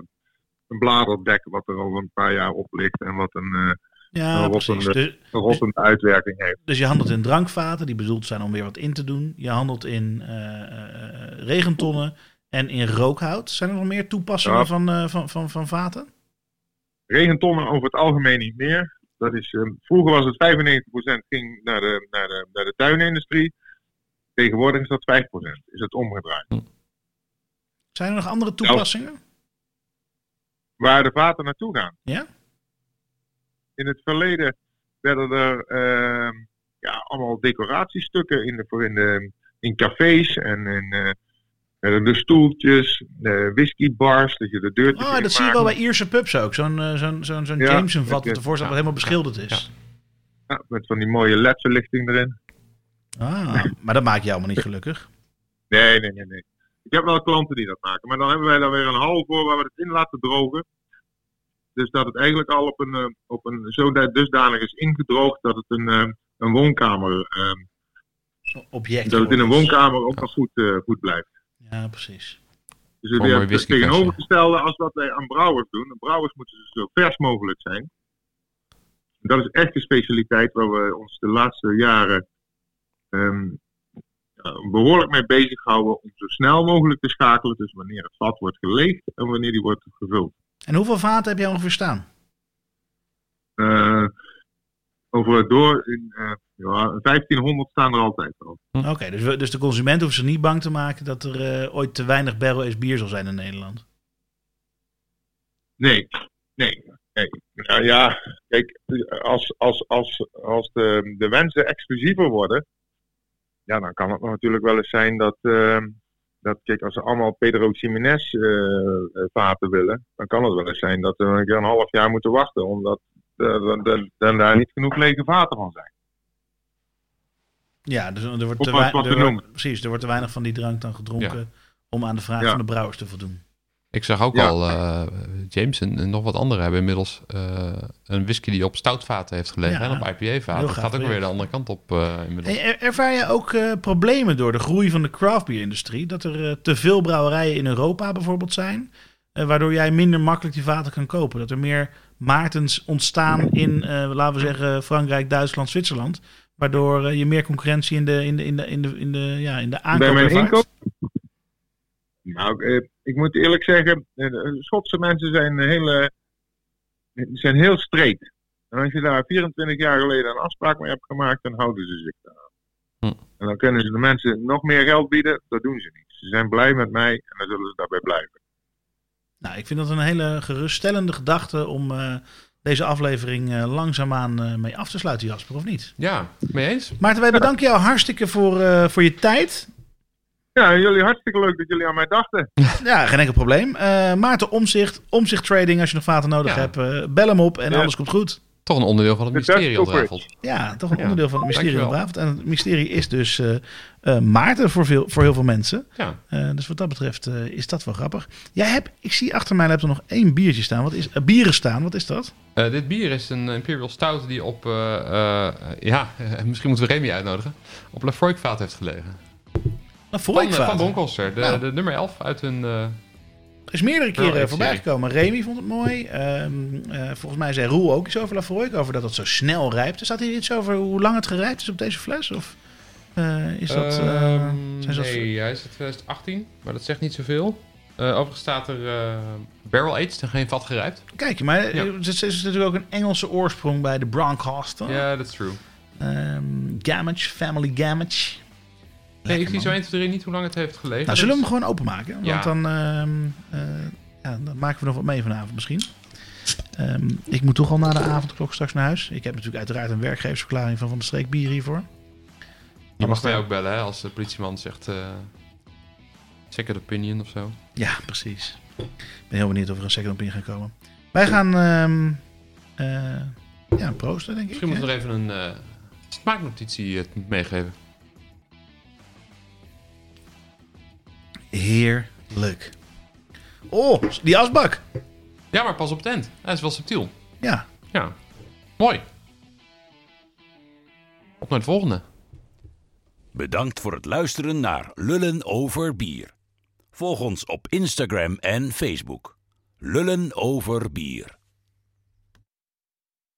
Speaker 7: een bladerdek wat er al een paar jaar op ligt en wat een, eh,
Speaker 2: Ja,
Speaker 7: Een
Speaker 2: precies.
Speaker 7: rottende-
Speaker 2: Dus,
Speaker 7: een rottende uitwerking heeft.
Speaker 2: dus je handelt in drankvaten, die bedoeld zijn om weer wat in te doen. Je handelt in eh, eh, regentonnen en in rookhout. Zijn er nog meer toepassingen
Speaker 7: Ja.
Speaker 2: van, eh, van, van, van vaten?
Speaker 7: Regentonnen over het algemeen niet meer. Dat is, eh, vroeger was het 95% ging naar de, naar, de, naar de tuinindustrie. Tegenwoordig is dat 5%. Is het omgedraaid.
Speaker 2: Zijn er nog andere toepassingen?
Speaker 7: Waar de vaten naartoe gaan.
Speaker 2: Ja?
Speaker 7: In het verleden werden er ehm, ja, allemaal decoratiestukken in, de, in, de, in cafés en in eh, eh, de stoeltjes, de whiskybars, dat je de deurtjes
Speaker 2: Oh,
Speaker 7: in
Speaker 2: dat zie je wel bij Ierse pubs ook. Zo'n eh, zo'n zo'n zo'n
Speaker 7: Ja,
Speaker 2: Jameson vat
Speaker 7: dat
Speaker 2: ervoor staat wat helemaal beschilderd is.
Speaker 3: Ja.
Speaker 7: Ja, met van die mooie LED-verlichting erin.
Speaker 2: Ah, maar dat maakt je allemaal niet gelukkig.
Speaker 7: Nee, nee, nee, nee. Ik heb wel klanten die dat maken. Maar dan hebben wij daar weer een hal voor waar we het in laten drogen. Dus dat het eigenlijk al op een, eh, op een zo dusdanig is ingedroogd dat het een, eh, een woonkamer, eh,
Speaker 2: Object.
Speaker 7: dat het in een woonkamer ook nog goed, eh, goed blijft.
Speaker 2: Ja, precies.
Speaker 7: Dus het
Speaker 3: whiskyflesje.
Speaker 7: tegenovergestelde als wat wij aan brouwers doen. De brouwers moeten dus zo vers mogelijk zijn. Dat is echt de specialiteit waar we ons de laatste jaren ehm, behoorlijk mee bezighouden om zo snel mogelijk te schakelen tussen wanneer het vat wordt geleegd en wanneer die wordt gevuld.
Speaker 2: En hoeveel vaten heb jij ongeveer staan?
Speaker 7: Over het door, in, eh, ja, 1500 staan er altijd al.
Speaker 2: Oké, dus, we- dus de consument hoeft zich niet bang te maken dat er eh, ooit te weinig barrel-aged bier zal zijn in Nederland.
Speaker 7: Nee, nee. nee. Nou ja, kijk, als, als, als, als de, de wensen exclusiever worden, ja, dan kan het natuurlijk wel eens zijn dat, ehm, dat kijk, als ze allemaal Pedro Ximenez eh, eh, vaten willen, dan kan het wel eens zijn dat we een keer een half jaar moeten wachten, omdat er er daar niet genoeg lege vaten van zijn.
Speaker 2: Ja, dus er wordt, te
Speaker 7: maar
Speaker 2: wei-
Speaker 7: wat te
Speaker 2: er wordt-
Speaker 7: noemen.
Speaker 2: precies, er wordt te weinig van die drank dan gedronken om aan de vraag
Speaker 7: Ja.
Speaker 2: van de brouwers te voldoen.
Speaker 3: Ik zag ook
Speaker 7: Ja.
Speaker 3: al, eh, James en, en nog wat anderen hebben inmiddels eh, een whisky die op stoutvaten heeft gelegen.
Speaker 2: Ja.
Speaker 3: En op IPA-vaten. Dat gaat ook weer de andere kant op eh, inmiddels.
Speaker 2: Hey, er- ervaar je ook eh, problemen door de groei van de craftbeer-industrie? Dat er te veel brouwerijen in Europa bijvoorbeeld zijn, waardoor jij minder makkelijk die vaten kan kopen? Dat er meer Maartens ontstaan in, eh, laten we zeggen, Frankrijk, Duitsland, Zwitserland, waardoor je meer concurrentie in de, in de, in de, in de, in de, ja, in de aankoop
Speaker 7: Bij mijn
Speaker 2: ervaart?
Speaker 7: inkoop? Nou, eh, ik moet eerlijk zeggen, eh, Schotse mensen zijn heel, eh, zijn heel streed. En als je daar 24 jaar geleden een afspraak mee hebt gemaakt, dan houden ze zich daar.
Speaker 3: Hm.
Speaker 7: En dan kunnen ze de mensen nog meer geld bieden, dat doen ze niet. Ze zijn blij met mij en dan zullen ze daarbij blijven.
Speaker 2: Nou, ik vind dat een hele geruststellende gedachte om eh, deze aflevering eh, langzaamaan eh, mee af te sluiten, Jasper, of niet?
Speaker 3: Ja, mee eens?
Speaker 2: Maarten, wij bedanken jou hartstikke voor, eh, voor je tijd.
Speaker 7: Ja, jullie hartstikke leuk dat jullie aan mij dachten.
Speaker 2: Ja, geen enkel probleem. Eh, Maarten Omzicht, Omzicht Trading, als je nog vaten nodig
Speaker 3: Ja.
Speaker 2: hebt, eh, bel hem op en
Speaker 7: Ja.
Speaker 2: alles komt goed.
Speaker 3: Toch een onderdeel van het mysterie ontrafeld.
Speaker 2: Ja, toch een
Speaker 3: Ja,
Speaker 2: onderdeel van het mysterie avond. En het mysterie is dus eh, eh, Maarten voor, veel, voor heel veel mensen.
Speaker 3: Ja.
Speaker 2: Eh, dus wat dat betreft eh, is dat wel grappig. Jij hebt, ik zie achter mij laptop nog één biertje staan. Wat is, bieren staan, wat is dat?
Speaker 3: Eh, dit bier is een Imperial Stout die op, eh, eh, ja, [LAUGHS] misschien moeten we Remy uitnodigen, op Lafroik vaat heeft gelegen.
Speaker 2: Nou,
Speaker 3: Van, van Bronkhorster, de,
Speaker 2: Nou.
Speaker 3: de nummer 11 uit hun... eh,
Speaker 2: Er is meerdere keren
Speaker 3: Nou,
Speaker 2: voorbij gekomen. Remy vond het mooi. Ehm, eh, volgens mij zei Roel ook iets over Lafroik. Over dat het zo snel rijpt. Staat hier iets over hoe lang het gerijpt is op deze fles? Of eh, is dat... eh,
Speaker 3: ehm,
Speaker 2: zijn
Speaker 3: nee, hij is uit 2018, maar dat zegt niet zoveel. Overigens staat er barrel aged en geen vat gerijpt.
Speaker 2: Kijk, maar
Speaker 3: Ja.
Speaker 2: er is, is natuurlijk ook een Engelse oorsprong bij de Bronkhorster.
Speaker 3: Ja, that's true.
Speaker 2: Ehm, Gamage, Family Gamage.
Speaker 3: Nee, ik zie zo
Speaker 2: man.
Speaker 3: 1, 2, 3 niet hoe lang het heeft gelegen.
Speaker 2: Nou, zullen we hem gewoon openmaken?
Speaker 3: Ja.
Speaker 2: Want dan, ehm, eh, ja, dan maken we nog wat mee vanavond misschien. Ehm, ik moet toch al na de avondklok straks naar huis. Ik heb natuurlijk uiteraard een werkgeversverklaring van Van de Streek Bier hiervoor.
Speaker 3: Je mag mij ook bellen hè, als de politieman zegt eh second opinion of zo.
Speaker 2: Ja, precies. Ik ben heel benieuwd of er een second opinion gaat komen. Wij gaan eh, ja, proosten, denk ik.
Speaker 3: Misschien moeten we nog even een eh, smaaknotitie eh, meegeven.
Speaker 2: Heerlijk. Oh, die asbak.
Speaker 3: Ja, maar pas op het eind. Hij is wel subtiel.
Speaker 2: Ja,
Speaker 3: Ja, mooi. Op naar de volgende.
Speaker 8: Bedankt voor het luisteren naar Lullen over bier. Volg ons op Instagram en Facebook. Lullen over bier.